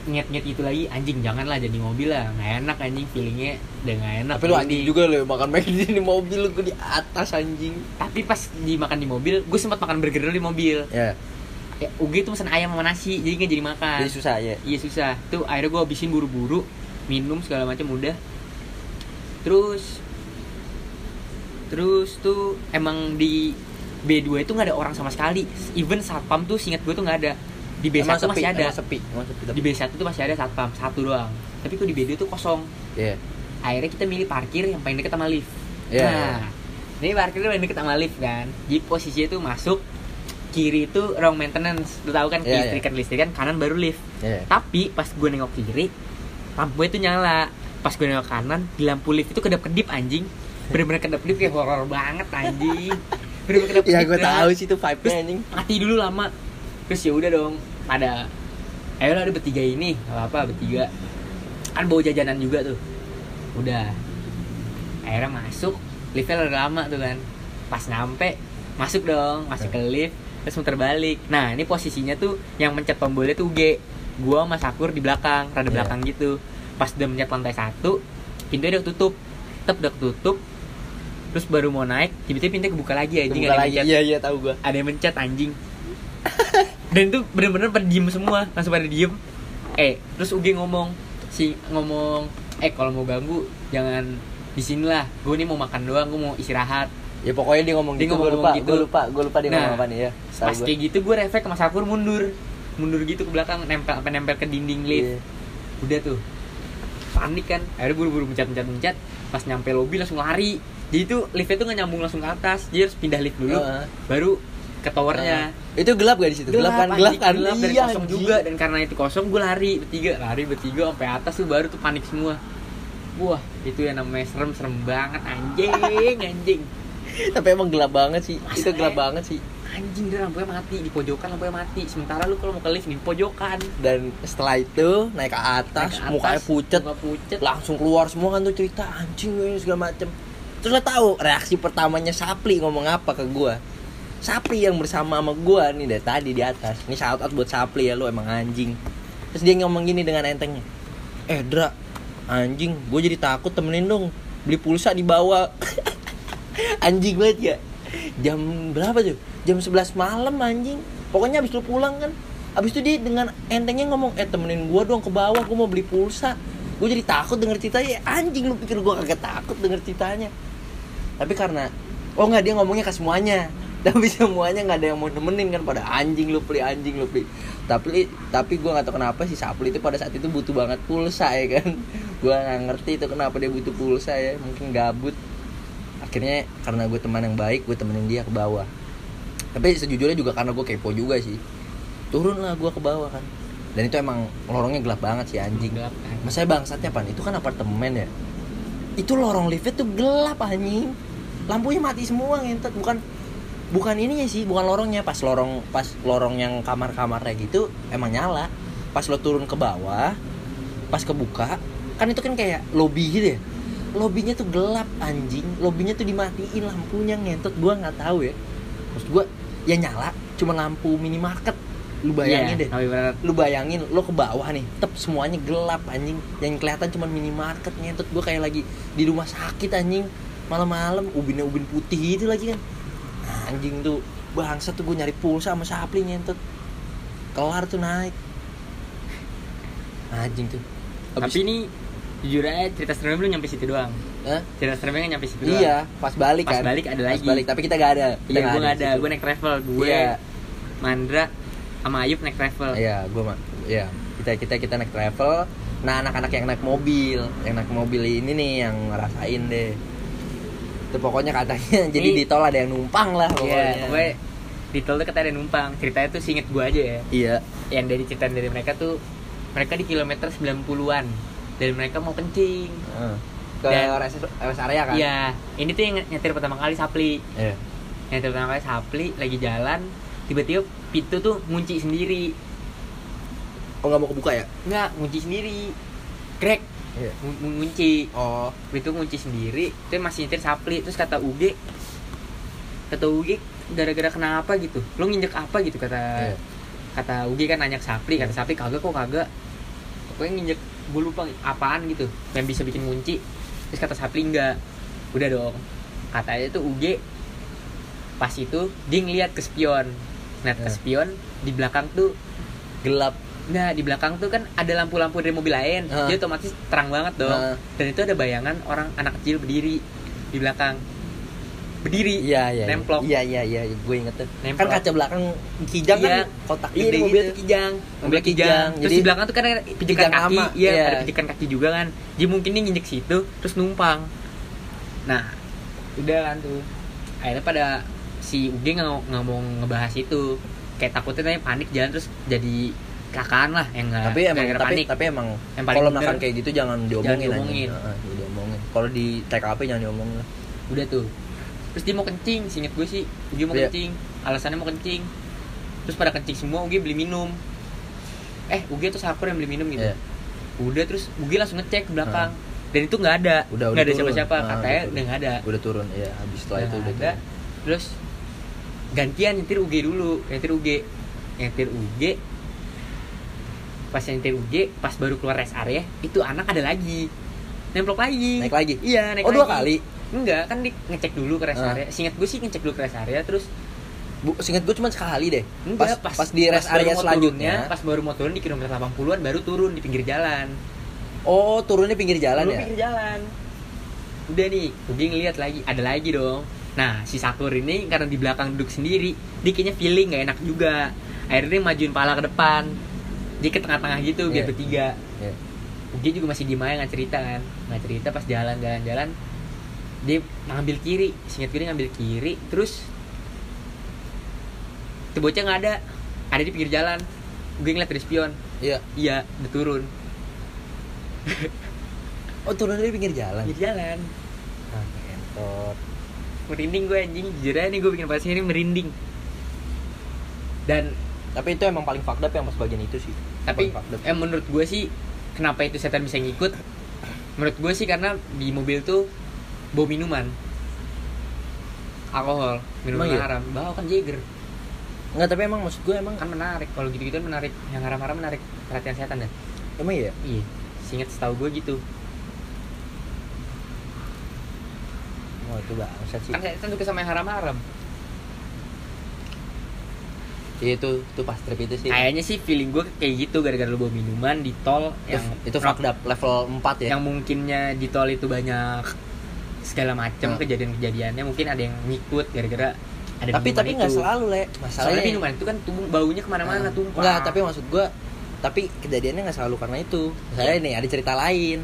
nget-nget itu lagi anjing janganlah jadi mobil lah. Nggak enak anjing feelingnya udah nggak enak tapi lu anjing juga lo makan McD di mobil lu di atas anjing. Tapi pas dimakan di mobil gue sempat makan burger dulu di mobil. Ya ya, Ugi tuh pesen ayam sama nasi jadi nggak jadi makan jadi susah ya Iya susah. Tuh akhirnya gue habisin buru-buru, minum segala macam udah. Terus terus tuh emang di B2 itu nggak ada orang sama sekali. Even satpam tuh singkat gue tuh nggak ada. Di B1 Emang sepi, masih ada. emang sepi emang sepi Di B1 tuh masih ada satpam satu doang. Tapi kok di B2 tuh kosong. Iya. Akhirnya kita milih parkir yang paling deket sama lift. Iya, Nah, ini parkir yang paling deket sama lift kan. Jadi posisinya tuh masuk kiri itu ruang maintenance. Lu tahu kan Iya, iya. listrik-listrikan kanan baru lift. Iya. Tapi pas gue nengok kiri, lampu itu nyala. Pas gue nengok kanan, di lampu lift itu kedap-kedip anjing. Bener-bener kedap-kedip kayak horor banget anjing. Bener-bener kedap-kedip. Ya gue tahu sih itu vibe Terus anjing. mati dulu lama. Terus ya udah dong, pada ayo lah ada bertiga ini, gak apa bertiga. Kan bawa jajanan juga tuh. Udah. Akhirnya masuk, liftnya udah lama tuh kan. Pas nyampe, masuk dong, masuk ke lift, terus muter balik. Nah ini posisinya tuh yang mencet tombolnya tuh G. Gua sama Sakur di belakang, rada Iya. belakang gitu. Pas udah mencet lantai satu, pintunya udah tutup. Tetep udah tutup. Terus baru mau naik, tiba-tiba pintunya kebuka lagi anjing. Buka ada yang lagi. Iya iya tahu gue. ada yang mencet anjing (laughs) dan itu bener-bener pada diem semua langsung pada diem eh terus Ugi ngomong si ngomong eh kalau mau ganggu jangan di sini lah gue nih mau makan doang gue mau istirahat Ya pokoknya dia ngomong Dia gitu, gue lupa, gitu. gue lupa, gue lupa dia Nah, ngomong apa nih ya. Tahu pas gua. kayak gitu gue refleks sama Sakur mundur mundur gitu ke belakang nempel apa nempel ke dinding lift Iya. udah tuh panik kan akhirnya buru-buru mencet mencet mencet pas nyampe lobby langsung lari jadi tuh liftnya tuh nggak nyambung langsung ke atas jadi harus pindah lift dulu Heeh. baru ke towernya Nah, Itu gelap gak di situ? Gelap, kan? Gelap kan? gelap dan Iya, kosong anjing. juga dan karena itu kosong gue lari bertiga lari bertiga sampai atas tuh baru tuh panik semua wah itu yang namanya serem serem banget anjing anjing Tapi emang gelap banget sih. Masa Itu gelap ya? banget sih. anjing dia lampunya mati di pojokan lampunya mati sementara lu kalau mau ke lift di pojokan Dan setelah itu naik ke atas, Naik ke mukanya atas, pucet, muka pucet langsung keluar semua kan tuh cerita anjing ini segala macem. Terus lo tahu reaksi pertamanya Sapli ngomong apa ke gua? Sapli yang bersama sama gua nih dari tadi di atas. Ini shout out buat Sapli ya lo emang anjing. Terus dia ngomong gini dengan entengnya. Eh Dra, anjing, gue jadi takut temenin dong. Beli pulsa di bawah. (laughs) anjing banget ya. Jam berapa tuh? Jam 11 malam anjing. Pokoknya habis lu pulang kan. Habis itu dia dengan entengnya ngomong, "Eh temenin gua dong ke bawah, gua mau beli pulsa." Gue jadi takut denger ceritanya. Anjing lu pikir gua kagak takut denger ceritanya. Tapi karena oh nggak dia ngomongnya ke semuanya. (laughs) Tapi semuanya nggak ada yang mau nemenin kan pada anjing lu beli anjing lu beli. Tapi tapi gua nggak tahu kenapa si Sapli itu pada saat itu butuh banget pulsa ya kan. (laughs) Gua nggak ngerti itu kenapa dia butuh pulsa ya. Mungkin gabut. Akhirnya karena gue teman yang baik, gue temenin dia ke bawah. Tapi sejujurnya juga karena gue kepo juga sih. Turun lah gue ke bawah kan. Dan itu emang lorongnya gelap banget sih anjing. gelap kan Masanya bangsatnya pan itu kan apartemen ya. itu lorong liftnya tuh gelap anjing lampunya mati semua ngentot bukan bukan ininya sih bukan lorongnya pas lorong pas lorong yang kamar-kamarnya gitu emang nyala pas lo turun ke bawah pas kebuka kan itu kan kayak lobby gitu ya lobbynya tuh gelap anjing. Lobbynya tuh dimatiin lampunya ngentot. Gua nggak tahu ya. Maksud gua ya nyala cuma lampu minimarket. Lu bayangin Iya, deh. Lu bayangin lo ke bawah nih tep semuanya gelap anjing. Yang kelihatan cuma minimarket ngentot. Gue kayak lagi di rumah sakit anjing. Malam-malam ubinnya ubin putih gitu lagi kan. Anjing tuh bangsa tuh gue nyari pulsa sama sapli ngentot. Kelar tuh naik. Anjing tuh. Habis- Tapi ini jujur aja cerita seremnya belum nyampe situ doang. Hah? Cerita seremnya nyampe situ doang. iya pas balik Pas kan balik ada Pas lagi. balik tapi kita gak ada kita Iya, gue di ada. Gue naik travel. Gue, Iya. Mandra, sama Ayub naik travel. Iya, gue mah. Iya, kita kita kita naik travel. Nah, anak-anak yang naik mobil, yang naik mobil ini nih yang ngerasain deh. Itu pokoknya katanya (laughs) jadi Ini- di tol ada yang numpang lah Iya, pokoknya. pokoknya di tol tuh kata ada numpang. Ceritanya tuh singet gue aja ya. Iya. Yang dari cerita dari mereka tuh mereka di kilometer 90-an dan mereka mau kencing. Heeh. Ke Dan- rest, rest area kan? Iya, ini tuh yang nyetir pertama kali Sapli. Iya. Nyetir pertama kali Sapli lagi jalan, tiba-tiba pintu tuh ngunci sendiri. Oh, nggak mau kebuka ya? Enggak, ngunci sendiri. Krek, Iya. ngun- ngunci. Oh, Pintu ngunci sendiri, itu masih nyetir Sapli. Terus kata UG, kata UG gara-gara kenapa gitu? Lo nginjek apa gitu kata Iya. kata UG kan nanya ke Sapli, kata Iya. Sapli kagak kok kagak. Pokoknya nginjek gue lupa apaan gitu yang bisa bikin kunci. Terus kata Sapli enggak. Udah dong. Katanya tuh UG pas itu dia ngeliat ke spion. Ngeliat ke Iya. spion di belakang tuh gelap. Nah di belakang tuh kan ada lampu-lampu dari mobil lain, Ah. dia otomatis terang banget dong. Ah. Dan itu ada bayangan orang anak kecil berdiri di belakang, berdiri, Iya, iya. iya. nemplok. Iya, iya, iya, gue inget tuh. Nemplok. Kan kaca belakang kijang Iya. kan kotak Iya di mobil gitu. tuh kijang, mobil kijang. Terus jadi di belakang tuh kan ada pijakan kaki, lama, iya iya. ada pijakan kaki juga kan. Jadi mungkin dia nginjek situ, terus numpang. Nah, udah kan tuh. Akhirnya pada si UG nggak mau- nggak mau ngebahas itu, kayak takutnya tanya panik jalan terus jadi kecelakaan lah yang nggak tapi emang tapi panik. tapi emang Yang paling kalau makan kayak gitu jangan diomongin diomongin. anjing. Heeh, jangan diomongin kalau di TKP jangan diomongin lah udah tuh terus dia mau kencing singkat gue sih. Ugi mau Iya. kencing alasannya mau kencing. Terus pada kencing semua Ugi beli minum. Eh Ugi tuh sakur yang beli minum gitu. Iya. udah terus Ugi langsung ngecek ke belakang. Dan itu nggak ada. Udah, nggak udah ada siapa-siapa. Ah, katanya udah nggak ada. Udah turun ya habis setelah Udah itu udah ada turun. terus gantian nyetir UG dulu. Nyetir UG nyetir UG pas nyetir UG pas baru keluar rest area itu anak ada lagi. Nemplok lagi. Naik lagi? Iya naik oh dua lagi. kali Enggak, kan di ngecek dulu ke rest Ah. area. Singkat gue sih ngecek dulu ke rest area terus Bu, singkat gue cuma sekali deh enggak pas, pas, di rest area selanjutnya turunnya, pas baru mau turun di kilometer 80-an baru turun di pinggir jalan. oh turunnya pinggir jalan Turun ya pinggir jalan. Udah nih, gue ngeliat lagi, ada lagi dong. Nah, si Sakur ini karena di belakang duduk sendiri, dia kayaknya feeling gak enak juga. Akhirnya majuin pala ke depan. Dia ke tengah-tengah gitu biar Iya. bertiga. Iya. Dia juga masih diem aja nggak cerita kan nggak cerita pas jalan-jalan-jalan dia ngambil kiri singkat gue dia ngambil kiri terus itu bocah nggak ada. Ada di pinggir jalan. Gue ngeliat dari spion. Iya. Iya udah turun. Oh turun dari pinggir jalan? Pinggir jalan. Ah entot merinding gue anjing. Jujur aja nih gue bikin podcast ini merinding. Dan tapi itu emang paling fucked up yang pas bagian itu sih. Tapi eh menurut gue sih kenapa itu setan bisa ngikut? Menurut gue sih karena di mobil tuh bawa minuman. Alkohol minuman Emang iya? haram. Bawa kan Jager Enggak, tapi emang maksud gue emang kan menarik. Kalau gitu gitu menarik. Yang haram-haram menarik. Perhatian setan dah. Emang iya? Iya. Singkat setahu gue gitu. Oh itu bangsat sih. Kan setan suka sama yang haram-haram. Iya itu itu pas trip itu sih. Kayaknya sih feeling gue kayak gitu gara-gara lu bawa minuman di tol itu, yang itu fucked up. Level 4 ya. Yang mungkinnya di tol itu banyak segala macam Hmm. kejadian-kejadiannya mungkin ada yang ngikut gara-gara ada tapi tapi nggak itu. selalu le soalnya masalahnya minuman itu kan tuh baunya ke mana-mana Ah, tumpah Enggak, tapi maksud gua tapi kejadiannya nggak selalu karena itu. Saya Iya. nih ada cerita lain.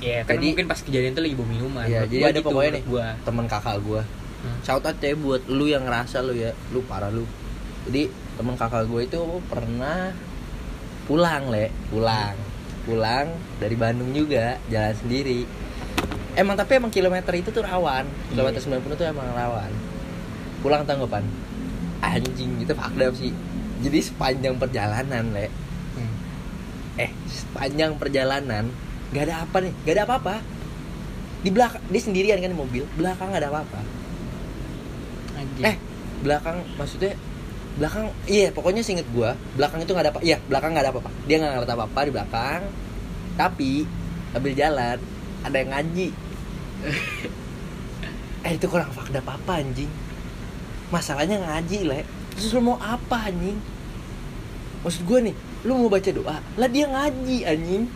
ya kan jadi- mungkin pas kejadian tuh lagi bawa minuman Iya, jadi ada gitu, pokoknya nih. gua. Temen kakak gua. Hmm. Shout out ya buat lu yang ngerasa lu ya, lu parah lu. Jadi temen kakak gua itu pernah pulang le, pulang, pulang dari Bandung juga, jalan sendiri. Emang tapi emang kilometer itu tuh rawan. Kilometer Iya. 90 tuh emang rawan. Pulang tanggapan anjing itu fakta sih. Jadi sepanjang perjalanan le. Hmm. eh sepanjang perjalanan nggak ada apa nih nggak ada apa-apa. Di belakang dia sendirian kan di mobil belakang nggak ada apa-apa. Anjing. eh belakang maksudnya belakang iya pokoknya seinget gua belakang itu nggak ada apa iya belakang nggak ada apa-apa. Dia nggak ngerti apa-apa di belakang tapi ambil jalan ada yang ngaji. (laughs) Eh itu kurang fakta apa anjing? Masalahnya ngaji le. Terus lu mau apa anjing? Maksud gua nih lu mau baca doa lah dia ngaji anjing.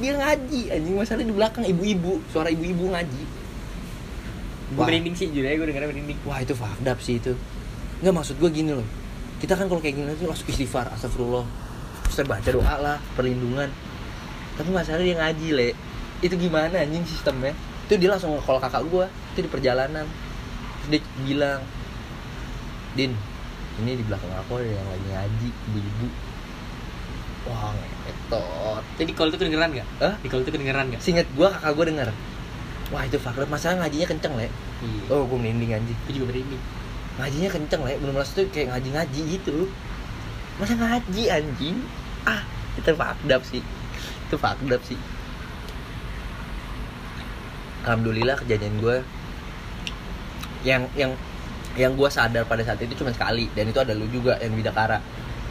Dia ngaji anjing. Masalahnya di belakang ibu-ibu. Suara ibu-ibu ngaji. Gue merinding sih jujur aja gue dengernya merinding. Wah itu fakdap sih itu. Nggak maksud gue gini loh. Kita kan kalau kayak gini tuh langsung istighfar Astagfirullah. Terus baca doa lah Perlindungan. Tapi masalahnya dia ngaji le Itu gimana anjing sistemnya? Itu dia langsung call kakak gue Itu di perjalanan. Terus dia bilang Din Ini di belakang aku ada yang lagi ngaji Ibu-ibu. Wah ngetot. Jadi kalau itu kedengeran nggak? Hah? di kalau itu kedengeran nggak? Seinget gue kakak gue denger. Wah itu fakdap Masalah ngajinya kenceng le. Iya. Oh gue merinding anjing. Gue juga merinding. Ngajinya kenceng lah ya belum tuh kayak ngaji-ngaji gitu. Masa ngaji anjing? Ah itu fakdap sih. Itu fakdap sih alhamdulillah kejadian gue yang yang yang gue sadar pada saat itu cuma sekali dan itu ada lu juga yang Bidakara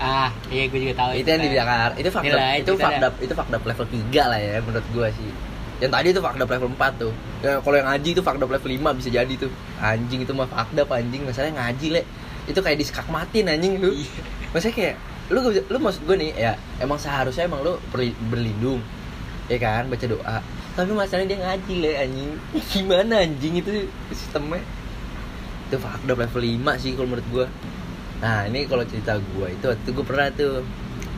ah iya gue juga tahu itu yang di Bidakara itu fakdap Nilai, itu fakdap itu fakdap level 3 lah ya menurut gue sih. Yang tadi itu fakdap level 4 tuh. Ya, kalau yang ngaji itu fakdap level 5 bisa jadi tuh. Anjing itu mah fakdap anjing. Masalahnya ngaji le itu kayak diskak matin anjing lu. Iya. maksudnya kayak lu lu maksud gue nih ya emang seharusnya emang lu berlindung. Ya kan baca doa tapi masalahnya dia ngaji le anjing. (laughs) Gimana anjing itu sistemnya? Itu fakdap level 5 sih kalau menurut gue nah ini kalau cerita gue itu waktu gue pernah tuh.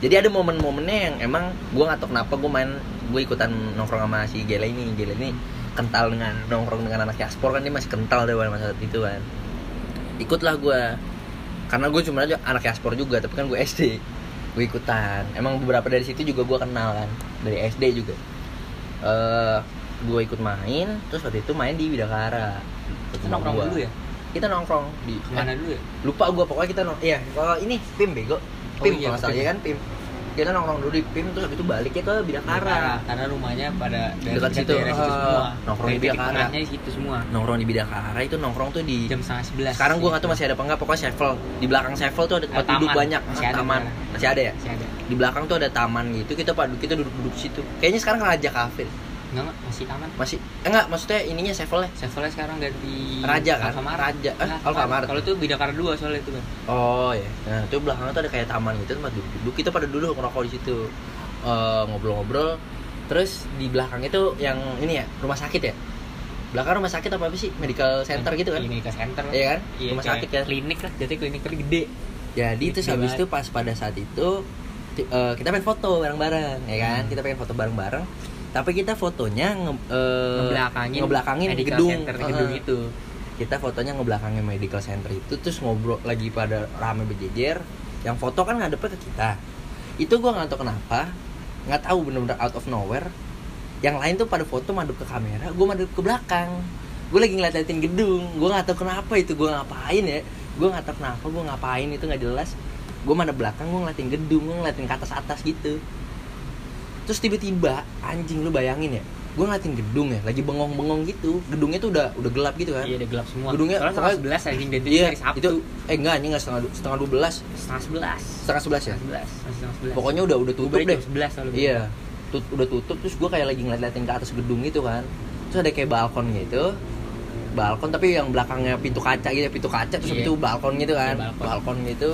Jadi ada momen-momennya yang emang gue nggak tahu kenapa gue main gue ikutan nongkrong sama si Gele ini. Gele ini kental dengan nongkrong dengan anak Yaspor kan dia masih kental deh pada masa itu kan. Ikutlah gue karena gue cuma aja anak Yaspor juga tapi kan gue SD gue ikutan. Emang beberapa dari situ juga gue kenal kan. Dari SD juga eh gue ikut main terus waktu itu main di Bidakara. Itu nongkrong dulu ya? Kita nongkrong di ke mana dulu ya? lupa gue pokoknya kita nong iya kalau ini pim bego. Oh pim iya, kalau salah ya kan pim. Kita nongkrong dulu di pim terus habis itu baliknya ke Bidakara. Karena rumahnya pada Dekat situ, daerah situ ah, semua. nongkrong di Bidakara. situ semua. Nongkrong di Bidakara itu nongkrong tuh di jam setengah sebelas. Sekarang gue nggak tahu masih ada apa enggak pokoknya Sevel di belakang Sevel tuh ada tempat duduk banyak. Masih ada taman masih ada ya? Masih ada di belakang tuh ada taman gitu kita padu kita duduk-duduk di situ kayaknya sekarang Raja Cafe enggak masih taman masih eh, enggak maksudnya ininya Sevelnya Sevelnya sekarang ganti Raja kan? Alfamart. Raja. Eh, Nah, Alfamart. Kalau itu Bidakara 2 soalnya itu kan. Oh ya, nah itu belakangnya tuh ada kayak taman gitu tempat duduk. Kita pada duduk ngerokok di situ, Eh, ngobrol-ngobrol. Terus di belakang itu yang ini ya rumah sakit ya. Belakang rumah sakit apa, apa sih? Medical center gitu kan? Klinik center. Iya kan? Iya, rumah sakit kan? Klinik lah, jadi klinik gede. Jadi terus habis itu pas pada saat itu eh, kita pengen foto bareng-bareng, ya kan? Hmm. Kita pengen foto bareng-bareng. Tapi kita fotonya nge, eh, Ngebelakangin ngebelakangin gedung, center, gedung Eh, itu. kita fotonya ngebelakangin medical center itu terus ngobrol lagi pada rame berjejer yang foto kan ngadepnya ke kita itu gua nggak tahu kenapa nggak tahu bener-bener out of nowhere yang lain tuh pada foto madep ke kamera gue madep ke belakang gue lagi ngeliatin gedung gue nggak tahu kenapa itu gue ngapain ya gue nggak tahu kenapa gue ngapain itu nggak jelas gue madep belakang gue ngeliatin gedung gue ngeliatin ke atas atas gitu terus tiba-tiba anjing lu bayangin ya gue ngeliatin gedung ya lagi bengong-bengong gitu gedungnya tuh udah udah gelap gitu kan Iya, udah gelap semua. Gedungnya Soalnya setengah 11 anjing dan Iya, hari Sabtu. itu eh enggak anjing enggak setengah setengah dua belas, setengah 11. setengah sebelas ya. Setengah 11, masih setengah 11. Pokoknya udah udah tutup deh. jam 11 soalnya. Iya, tut- udah tutup terus gue kayak lagi ngeliatin ke atas gedung gitu kan. Terus ada kayak balkon gitu, balkon tapi yang belakangnya pintu kaca gitu, pintu kaca terus Iya. itu balkon gitu kan, Iya, balkon. gitu.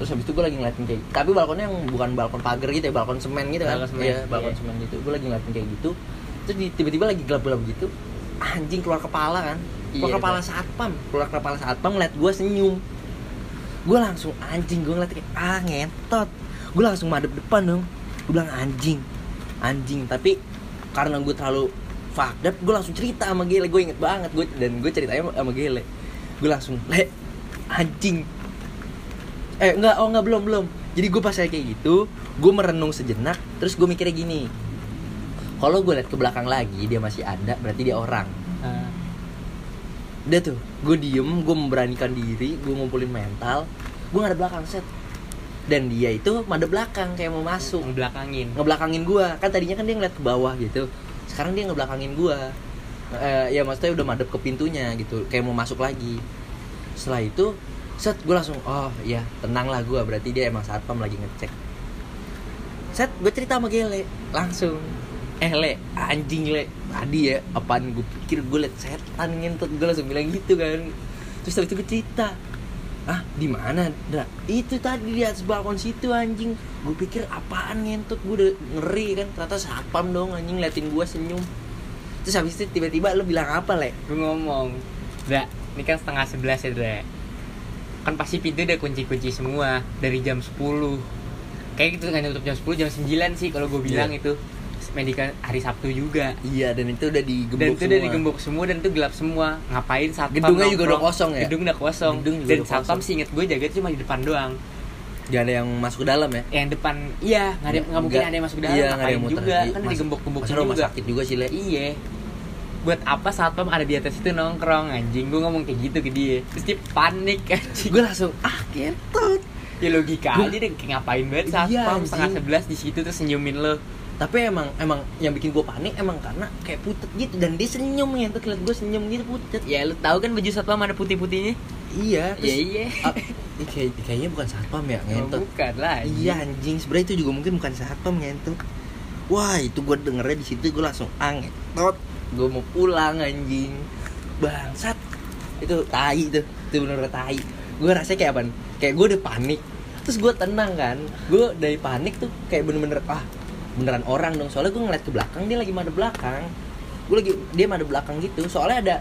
Terus habis itu gue lagi ngeliatin kayak, tapi balkonnya yang bukan balkon pagar gitu ya, balkon semen gitu kan. Balkon semen, Iya, balkon iya. semen gitu. Gue lagi ngeliatin kayak gitu. Terus tiba-tiba lagi gelap-gelap gitu, anjing keluar kepala kan. Keluar Iya, kepala satpam, keluar kepala satpam ngeliat gue senyum gue langsung anjing gue ngeliat kayak ah ngentot gue langsung madep depan dong gue bilang anjing anjing tapi karena gue terlalu fucked up gue langsung cerita sama Gele gue inget banget gue dan gue ceritanya sama Gele gue langsung le anjing eh enggak oh enggak belum belum. Jadi gue pas kayak gitu gue merenung sejenak terus gue mikirnya gini. Kalau gue liat ke belakang lagi dia masih ada berarti dia orang. Ah. udah tuh gue diem gue memberanikan diri gue ngumpulin mental gue nggak ada belakang set. Dan dia itu ada belakang kayak mau masuk. Ngebelakangin. Ngebelakangin gue kan tadinya kan dia ngeliat ke bawah gitu. Sekarang dia ngebelakangin gue eh, ya maksudnya udah madep ke pintunya gitu kayak mau masuk lagi. Setelah itu set gue langsung oh ya tenang lah gue berarti dia emang satpam lagi ngecek. Set gue cerita sama Gele langsung. Eh le anjing le tadi ya apaan gue pikir gue liat setan ngentut. Gue langsung bilang gitu kan. Terus habis itu gue cerita ah di mana itu tadi di atas balkon situ anjing. Gue pikir apaan ngentut? Gue udah ngeri kan ternyata satpam dong anjing liatin gue senyum. Terus habis itu tiba-tiba lu bilang apa le? Gue ngomong Dra, ini kan setengah sebelas ya Dra kan pasti pintu udah kunci-kunci semua dari jam 10 kayak gitu nggak tutup jam 10 jam 9 sih kalau gue bilang Iya. itu. Medical hari Sabtu juga. Iya dan itu udah digembok dan itu semua. udah digembok semua dan itu gelap semua. Ngapain satpam Gedungnya juga udah kosong ya? gedung udah kosong. Gedung juga dan satpam sih inget gue jaga cuma di depan doang. Gak ada yang masuk ke dalam ya? Yang depan iya nggak ada nggak mungkin ada yang masuk ke dalam iya, nggak ada ngapain yang muter. juga. Iya, kan digembok-gembok masa rumah juga. sakit juga sih le. Iya buat apa satpam ada di atas itu nongkrong anjing? Gue ngomong kayak gitu ke dia. Terus dia panik anjing. Gue langsung ah kentut ya logika Gua- aja deh kayak ngapain banget Iya, satpam? anjing. setengah sebelas di situ tuh senyumin lo. Tapi emang emang yang bikin gue panik emang karena kayak putet gitu dan dia senyum ngentut liat gue senyum gitu putet. Ya lu tahu kan baju satpam ada putih-putihnya? Iya terus Iya, iya. ah, ih, kayak, kayaknya bukan satpam ya Oh, ngentut bukan lah anjing. iya anjing. Sebenarnya itu juga mungkin bukan satpam ngentut wah itu gue dengernya di situ gue langsung angetot gue mau pulang anjing. Bangsat. Itu tai tuh. Itu bener tai. Gue rasanya kayak apa kayak gue udah panik. Terus gue tenang kan? Gue dari panik tuh kayak bener-bener ah beneran orang dong. Soalnya gue ngeliat ke belakang dia lagi madep belakang. Gue lagi dia madep belakang gitu. Soalnya ada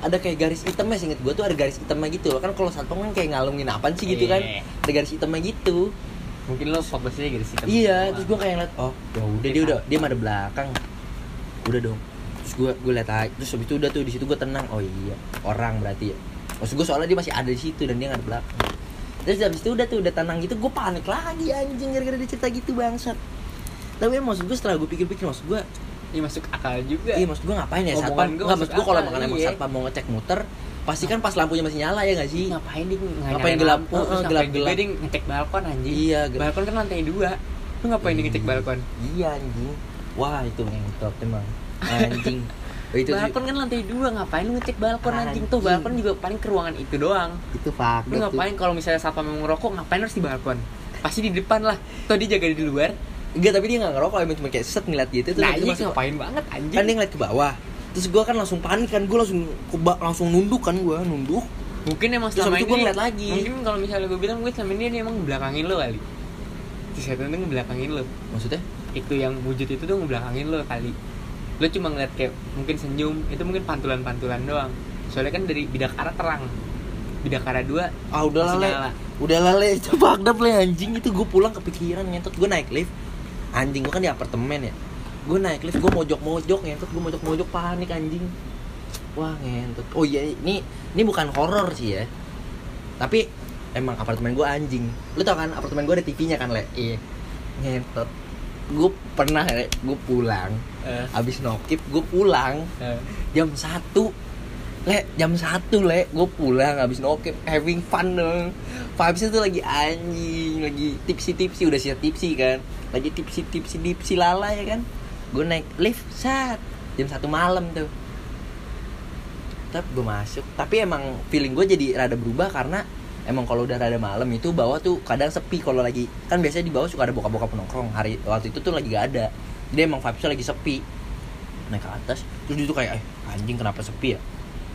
ada kayak garis hitamnya sih inget gue tuh ada garis hitamnya gitu loh. Kan kalau satpam kan kayak ngalungin apaan sih gitu kan? Iya. ada garis hitamnya gitu. Mungkin lo fokusnya gitu sih iya terus gue kayak ngeliat oh ya udah dia udah dia madep belakang. Udah dong terus gue gue liat aja terus habis itu udah tuh di situ gue tenang oh iya orang berarti ya maksud gue soalnya dia masih ada di situ dan dia nggak ada belakang terus habis itu udah tuh udah tenang gitu gue panik lagi anjing gara-gara dia cerita gitu bangsat tapi ya, maksud gue setelah gue pikir-pikir maksud gue Iya masuk akal juga. iya maksud gue ngapain ya satpam gua nggak masuk maksud gue kalau akal, emang iya. satpam mau ngecek muter pasti kan pas lampunya masih nyala ya gak sih ngapain dia nggak Ngapain gelap? lampu, ngapain gelap-gelap. juga dia ngecek balkon anjing. Iya, gelap. Balkon kan lantai dua. Lu ngapain dia ngecek balkon? iya anjing wah itu ngentot emang anjing Oh, itu balkon kan lantai dua, ngapain lu ngecek balkon anjing? Tuh Anjing. balkon juga paling ke ruangan itu doang. itu fakta Lu ngapain kalau misalnya satpam mau ngerokok, ngapain harus di balkon? Pasti di depan lah. Tuh dia jaga di luar. Enggak, tapi dia nggak ngerokok, emang cuma kayak set ngeliat gitu terus Nah, ini masuk- ngapain banget anjing? Kan dia ngeliat ke bawah. Terus gua kan langsung panik kan, gua langsung keba, langsung nunduk kan gua, nunduk. Mungkin emang selama ini gua ngeliat lagi. Mungkin kalau misalnya gue bilang gue selama ini dia emang ngebelakangin lo kali. Si setan tuh ngebelakangin lo. Maksudnya? Itu yang wujud itu tuh ngebelakangin lo kali. Lo cuma ngeliat kayak mungkin senyum, itu mungkin pantulan-pantulan doang. Soalnya kan dari bidakara terang. Bidakara dua Ah udahlah Masih le. nyala. Udahlah le, (laughs) itu fakta le anjing itu gua pulang kepikiran ngentot gua naik lift. Anjing gua kan di apartemen ya. Gua naik lift, gua mojok-mojok ngentot, gua mojok-mojok panik anjing. Wah, ngentot. Oh iya, ini ini bukan horor sih ya. Tapi emang apartemen gua anjing. Lu tau kan apartemen gua ada TV-nya kan, Le? Iya. Ngentot. Gue pernah le, gue pulang. Eh, abis nokip gue pulang. Eh. jam 1 le jam 1 le. Gue pulang abis nokip having fun dong vibesnya tuh lagi anjing lagi tipsi tipsi udah siap tipsi kan. Lagi tipsi tipsi tipsi lala ya kan. Gue naik lift saat jam satu malam tuh. Tapi gue masuk. Tapi emang feeling gue jadi rada berubah karena emang kalau udah rada malam itu bawah tuh kadang sepi kalau lagi kan biasanya di bawah suka ada bokap-bokap penongkrong hari waktu itu tuh lagi gak ada. Jadi emang vibesnya lagi sepi. Naik ke atas terus dia tuh kayak eh anjing kenapa sepi ya?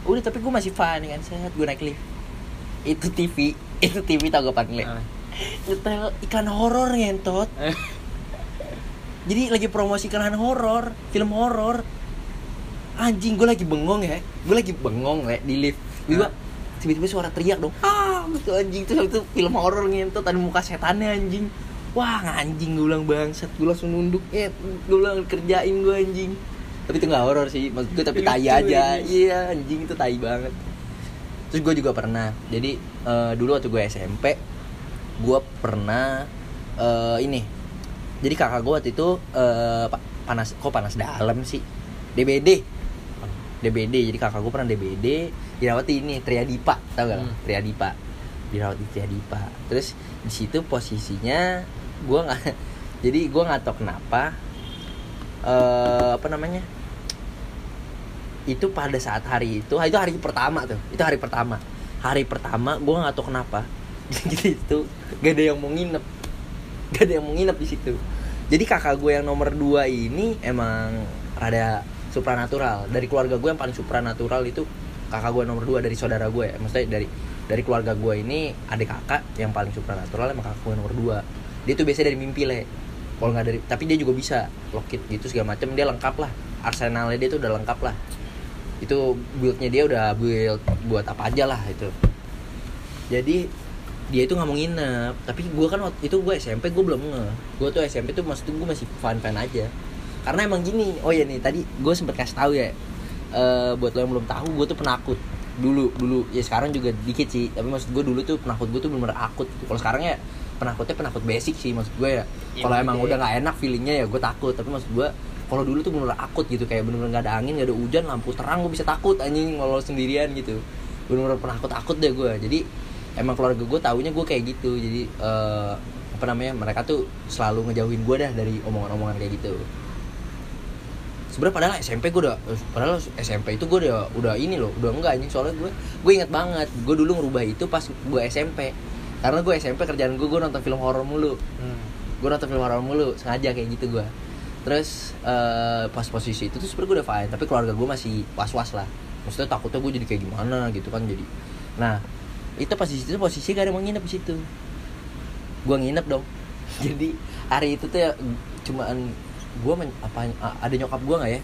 Udah tapi gue masih fun kan sehat gue naik lift. Itu TV (laughs) itu TV tau gue paling Ah. nyetel iklan horor ngentot. Eh. jadi lagi promosi iklan horor film horor. Anjing gue lagi bengong ya gue lagi bengong le di lift. Tiba tiba-tiba suara teriak dong. Ah gitu anjing. Itu itu film horor ngentot ada muka setannya anjing. Wah anjing gue bilang bangsat gue langsung nunduk ya. Gue bilang kerjain gue anjing. Tapi itu nggak horor sih maksud gue tapi tai aja. iya anjing itu tai banget. Terus gue juga pernah. Jadi eh, dulu waktu gue SMP gue pernah eh, ini. Jadi kakak gue waktu itu pak panas kok panas dalam sih? DBD DBD jadi kakak gue pernah DBD dirawat di ini Triadipa tau gak? Hmm. Triadipa. Dirawat di Triadipa. Terus di situ posisinya gue nggak (laughs) jadi gue nggak tahu kenapa eh apa namanya itu pada saat hari itu itu hari pertama tuh itu hari pertama. Hari pertama gue nggak tahu kenapa (laughs) jadi itu gak ada yang mau nginep. Gak ada yang mau nginep di situ. Jadi kakak gue yang nomor dua ini emang rada supranatural. Dari keluarga gue yang paling supranatural itu kakak gue nomor dua dari saudara gue maksudnya dari dari keluarga gue ini adik kakak yang paling supranatural emang kakak gue nomor dua. Dia tuh biasanya dari mimpi le. Kalau nggak dari tapi dia juga bisa lockit gitu segala macam dia lengkap lah. Arsenalnya dia tuh udah lengkap lah. Itu buildnya dia udah build buat apa aja lah itu. Jadi dia itu nggak mau nginep. Tapi gue kan waktu itu gue SMP gue belum nge. Gue tuh SMP tuh maksud gue masih fan fan aja karena emang gini oh ya nih tadi gue sempet kasih tahu ya Eh buat lo yang belum tahu gue tuh penakut dulu dulu. Ya sekarang juga dikit sih tapi maksud gue dulu tuh penakut gue tuh bener-bener akut gitu. kalau sekarang ya penakutnya penakut basic sih maksud gue ya. Iya, kalau emang bener. udah nggak enak feelingnya ya gue takut tapi maksud gue kalau dulu tuh bener-bener akut gitu kayak bener-bener nggak ada angin nggak ada hujan lampu terang gue bisa takut anjing kalau sendirian gitu. Bener-bener penakut takut deh gue jadi emang keluarga gue taunya gue kayak gitu. Jadi eh, apa namanya mereka tuh selalu ngejauhin gue dah dari omongan-omongan kayak gitu sebenarnya padahal SMP gue udah padahal SMP itu gue udah udah ini loh udah enggak anjing. Soalnya gue gue inget banget gue dulu ngerubah itu pas gue SMP karena gue SMP kerjaan gue gue nonton film horor mulu. Hmm. gue nonton film horor mulu sengaja kayak gitu gue terus eh, pas posisi itu tuh sebenarnya gue udah fine tapi keluarga gue masih was was lah. Maksudnya takutnya gue jadi kayak gimana gitu kan jadi. Nah itu pas di situ posisi gak ada yang mau nginep di situ. Gue nginep dong. (laughs) Jadi hari itu tuh ya cuman gue men, apa ada nyokap gue nggak ya?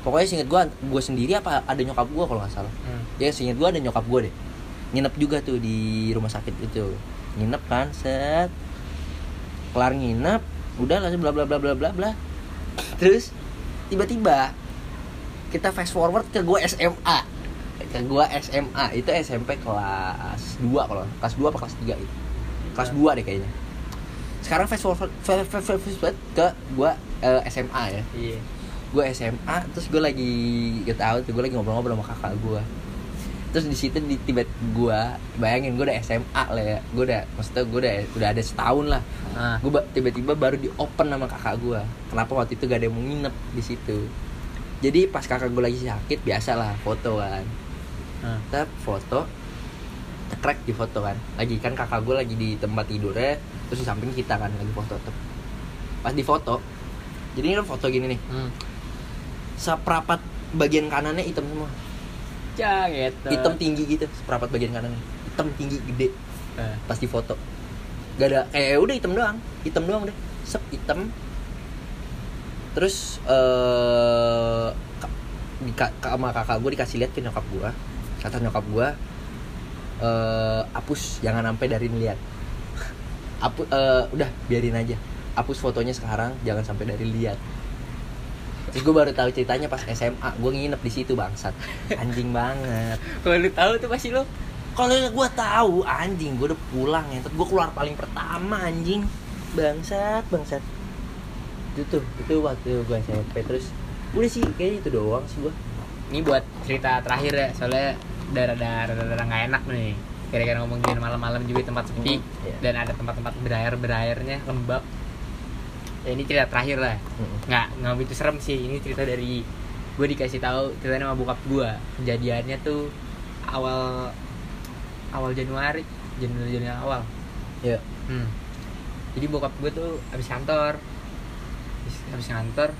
Pokoknya singkat gue gue sendiri apa ada nyokap gue kalau nggak salah. Hmm. ya seinget gue ada nyokap gue deh. Nginep juga tuh di rumah sakit itu. Nginep kan set. Kelar nginep udah langsung bla bla bla bla bla bla. Terus tiba-tiba kita fast forward ke gue SMA ke gue SMA itu SMP kelas 2 kalau kelas 2 apa kelas 3 itu kelas 2 deh kayaknya sekarang fast forward fast, forward ke gue SMA ya. Iya. gue SMA terus gue lagi gak tahu tuh gue lagi ngobrol-ngobrol sama kakak gue terus di situ di tiba gue bayangin gue udah SMA lah ya. Gue udah maksudnya gue udah udah ada setahun lah. Ah. gue ba- tiba-tiba baru di open sama kakak gue kenapa waktu itu gak ada yang mau nginep di situ? Jadi pas kakak gue lagi sakit biasa lah foto kan. Ah. kita foto cekrek di foto kan. Lagi kan kakak gue lagi di tempat tidurnya terus di samping kita kan lagi foto tuh. Pas di foto jadi ini kan foto gini nih. Hmm. seprapat bagian kanannya hitam semua. Ya gitu. hitam tinggi gitu seprapat bagian kanannya. Hitam tinggi gede. Eh. pas di foto. Gak ada kayak udah hitam doang. Hitam doang deh. Sep hitam. Terus eh ka- di ka- sama kakak gue dikasih lihat ke nyokap gue kata nyokap gue eh hapus jangan sampai dari lihat Apu, eh, udah biarin aja. Hapus fotonya sekarang jangan sampai dari lihat terus gue baru tahu ceritanya pas SMA gue nginep di situ bangsat. Anjing banget. Kalau lu tahu tuh pasti lu. Kalau gue tahu anjing gue udah pulang ya. Gue keluar paling pertama anjing. Bangsat bangsat. Itu tuh itu waktu gue SMP terus udah sih kayaknya itu doang sih gue ini buat cerita terakhir ya soalnya darah darah darah nggak enak nih kira-kira ngomongin malam-malam juga tempat sepi iya. dan ada tempat-tempat berair berairnya lembab. Ya ini cerita terakhir lah. Nggak nggak begitu serem sih. Ini cerita dari gue dikasih tahu ceritanya sama bokap gue kejadiannya tuh awal awal Januari. Januari Januari awal. Ya hmm. jadi bokap gue tuh habis kantor. Habis, habis kantor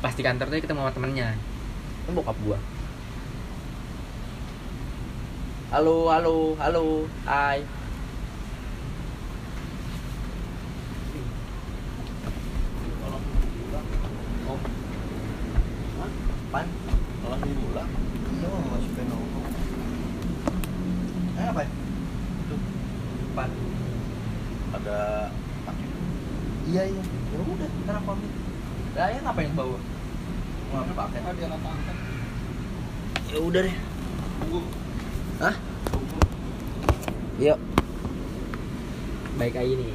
pas di kantor tuh ketemu sama temennya. Ini bokap gue halo halo halo hai Oh. Diulang. Iya, masih pengen ngomong. Eh, apa ya? Tuh. Apaan? Ada paket. Iya iya. Ya udah, ntar aku ambil. Lah ya ngapain bawa? Mau ambil paket? Ada yang angkat. Ya udah deh. Tunggu. Hah? Yuk. baik aja nih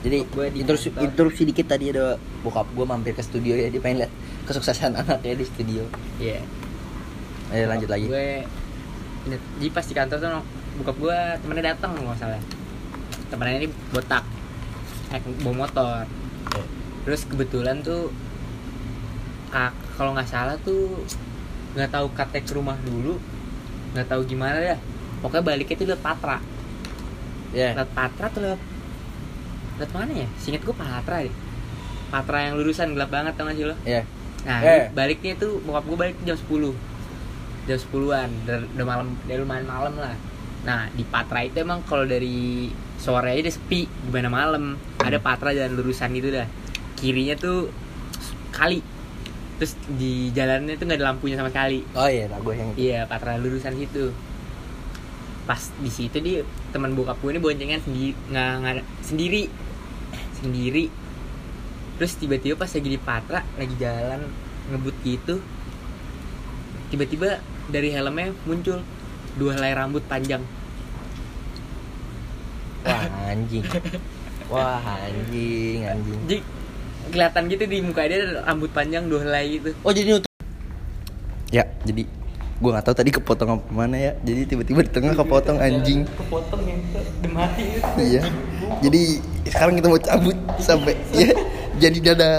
Jadi di interupsi, interupsi dikit tadi ada bokap gue mampir ke studio ya dia pengen lihat kesuksesan (laughs) anaknya di studio Iya. ayo lanjut lagi Gue ini- jadi pas di kantor tuh bokap gue temennya datang nggak salah. Temennya ini botak, naik bawa motor. Terus kebetulan tuh kak kalau nggak salah tuh nggak tahu katek ke rumah dulu, nggak tahu gimana ya. Pokoknya baliknya tuh lewat Patra. ya Lewat Patra tuh lewat lewat mana ya? Singkat gue Patra deh. Patra yang lurusan gelap banget tau gak sih lo? ya Nah, Eh. baliknya tuh bokap gue balik jam 10 Jam 10-an, udah, udah malam, udah lumayan malam lah Nah, di Patra itu emang kalau dari sore aja udah sepi Gimana malam, ada Patra jalan lurusan gitu dah Kirinya tuh kali Terus di jalannya tuh nggak ada lampunya sama sekali. Oh iya lah gue yang Iya, Patra lurusan situ. Pas di situ dia teman bokap gue ini boncengan sendiri nggak nggak sendiri. Sendiri. Terus tiba-tiba pas lagi di Patra lagi jalan ngebut gitu tiba-tiba dari helmnya muncul dua helai rambut panjang. Wah anjing. (laughs) Wah anjing anjing. Jadi kelihatan gitu di muka dia rambut panjang dua helai gitu. Oh jadi nutup. Ya jadi gue nggak tahu tadi kepotong apa mana ya. Jadi tiba-tiba di tengah kepotong anjing. kepotong yang demati gitu. Iya. Jadi sekarang kita mau cabut sampai ya (laughs) jadi dadah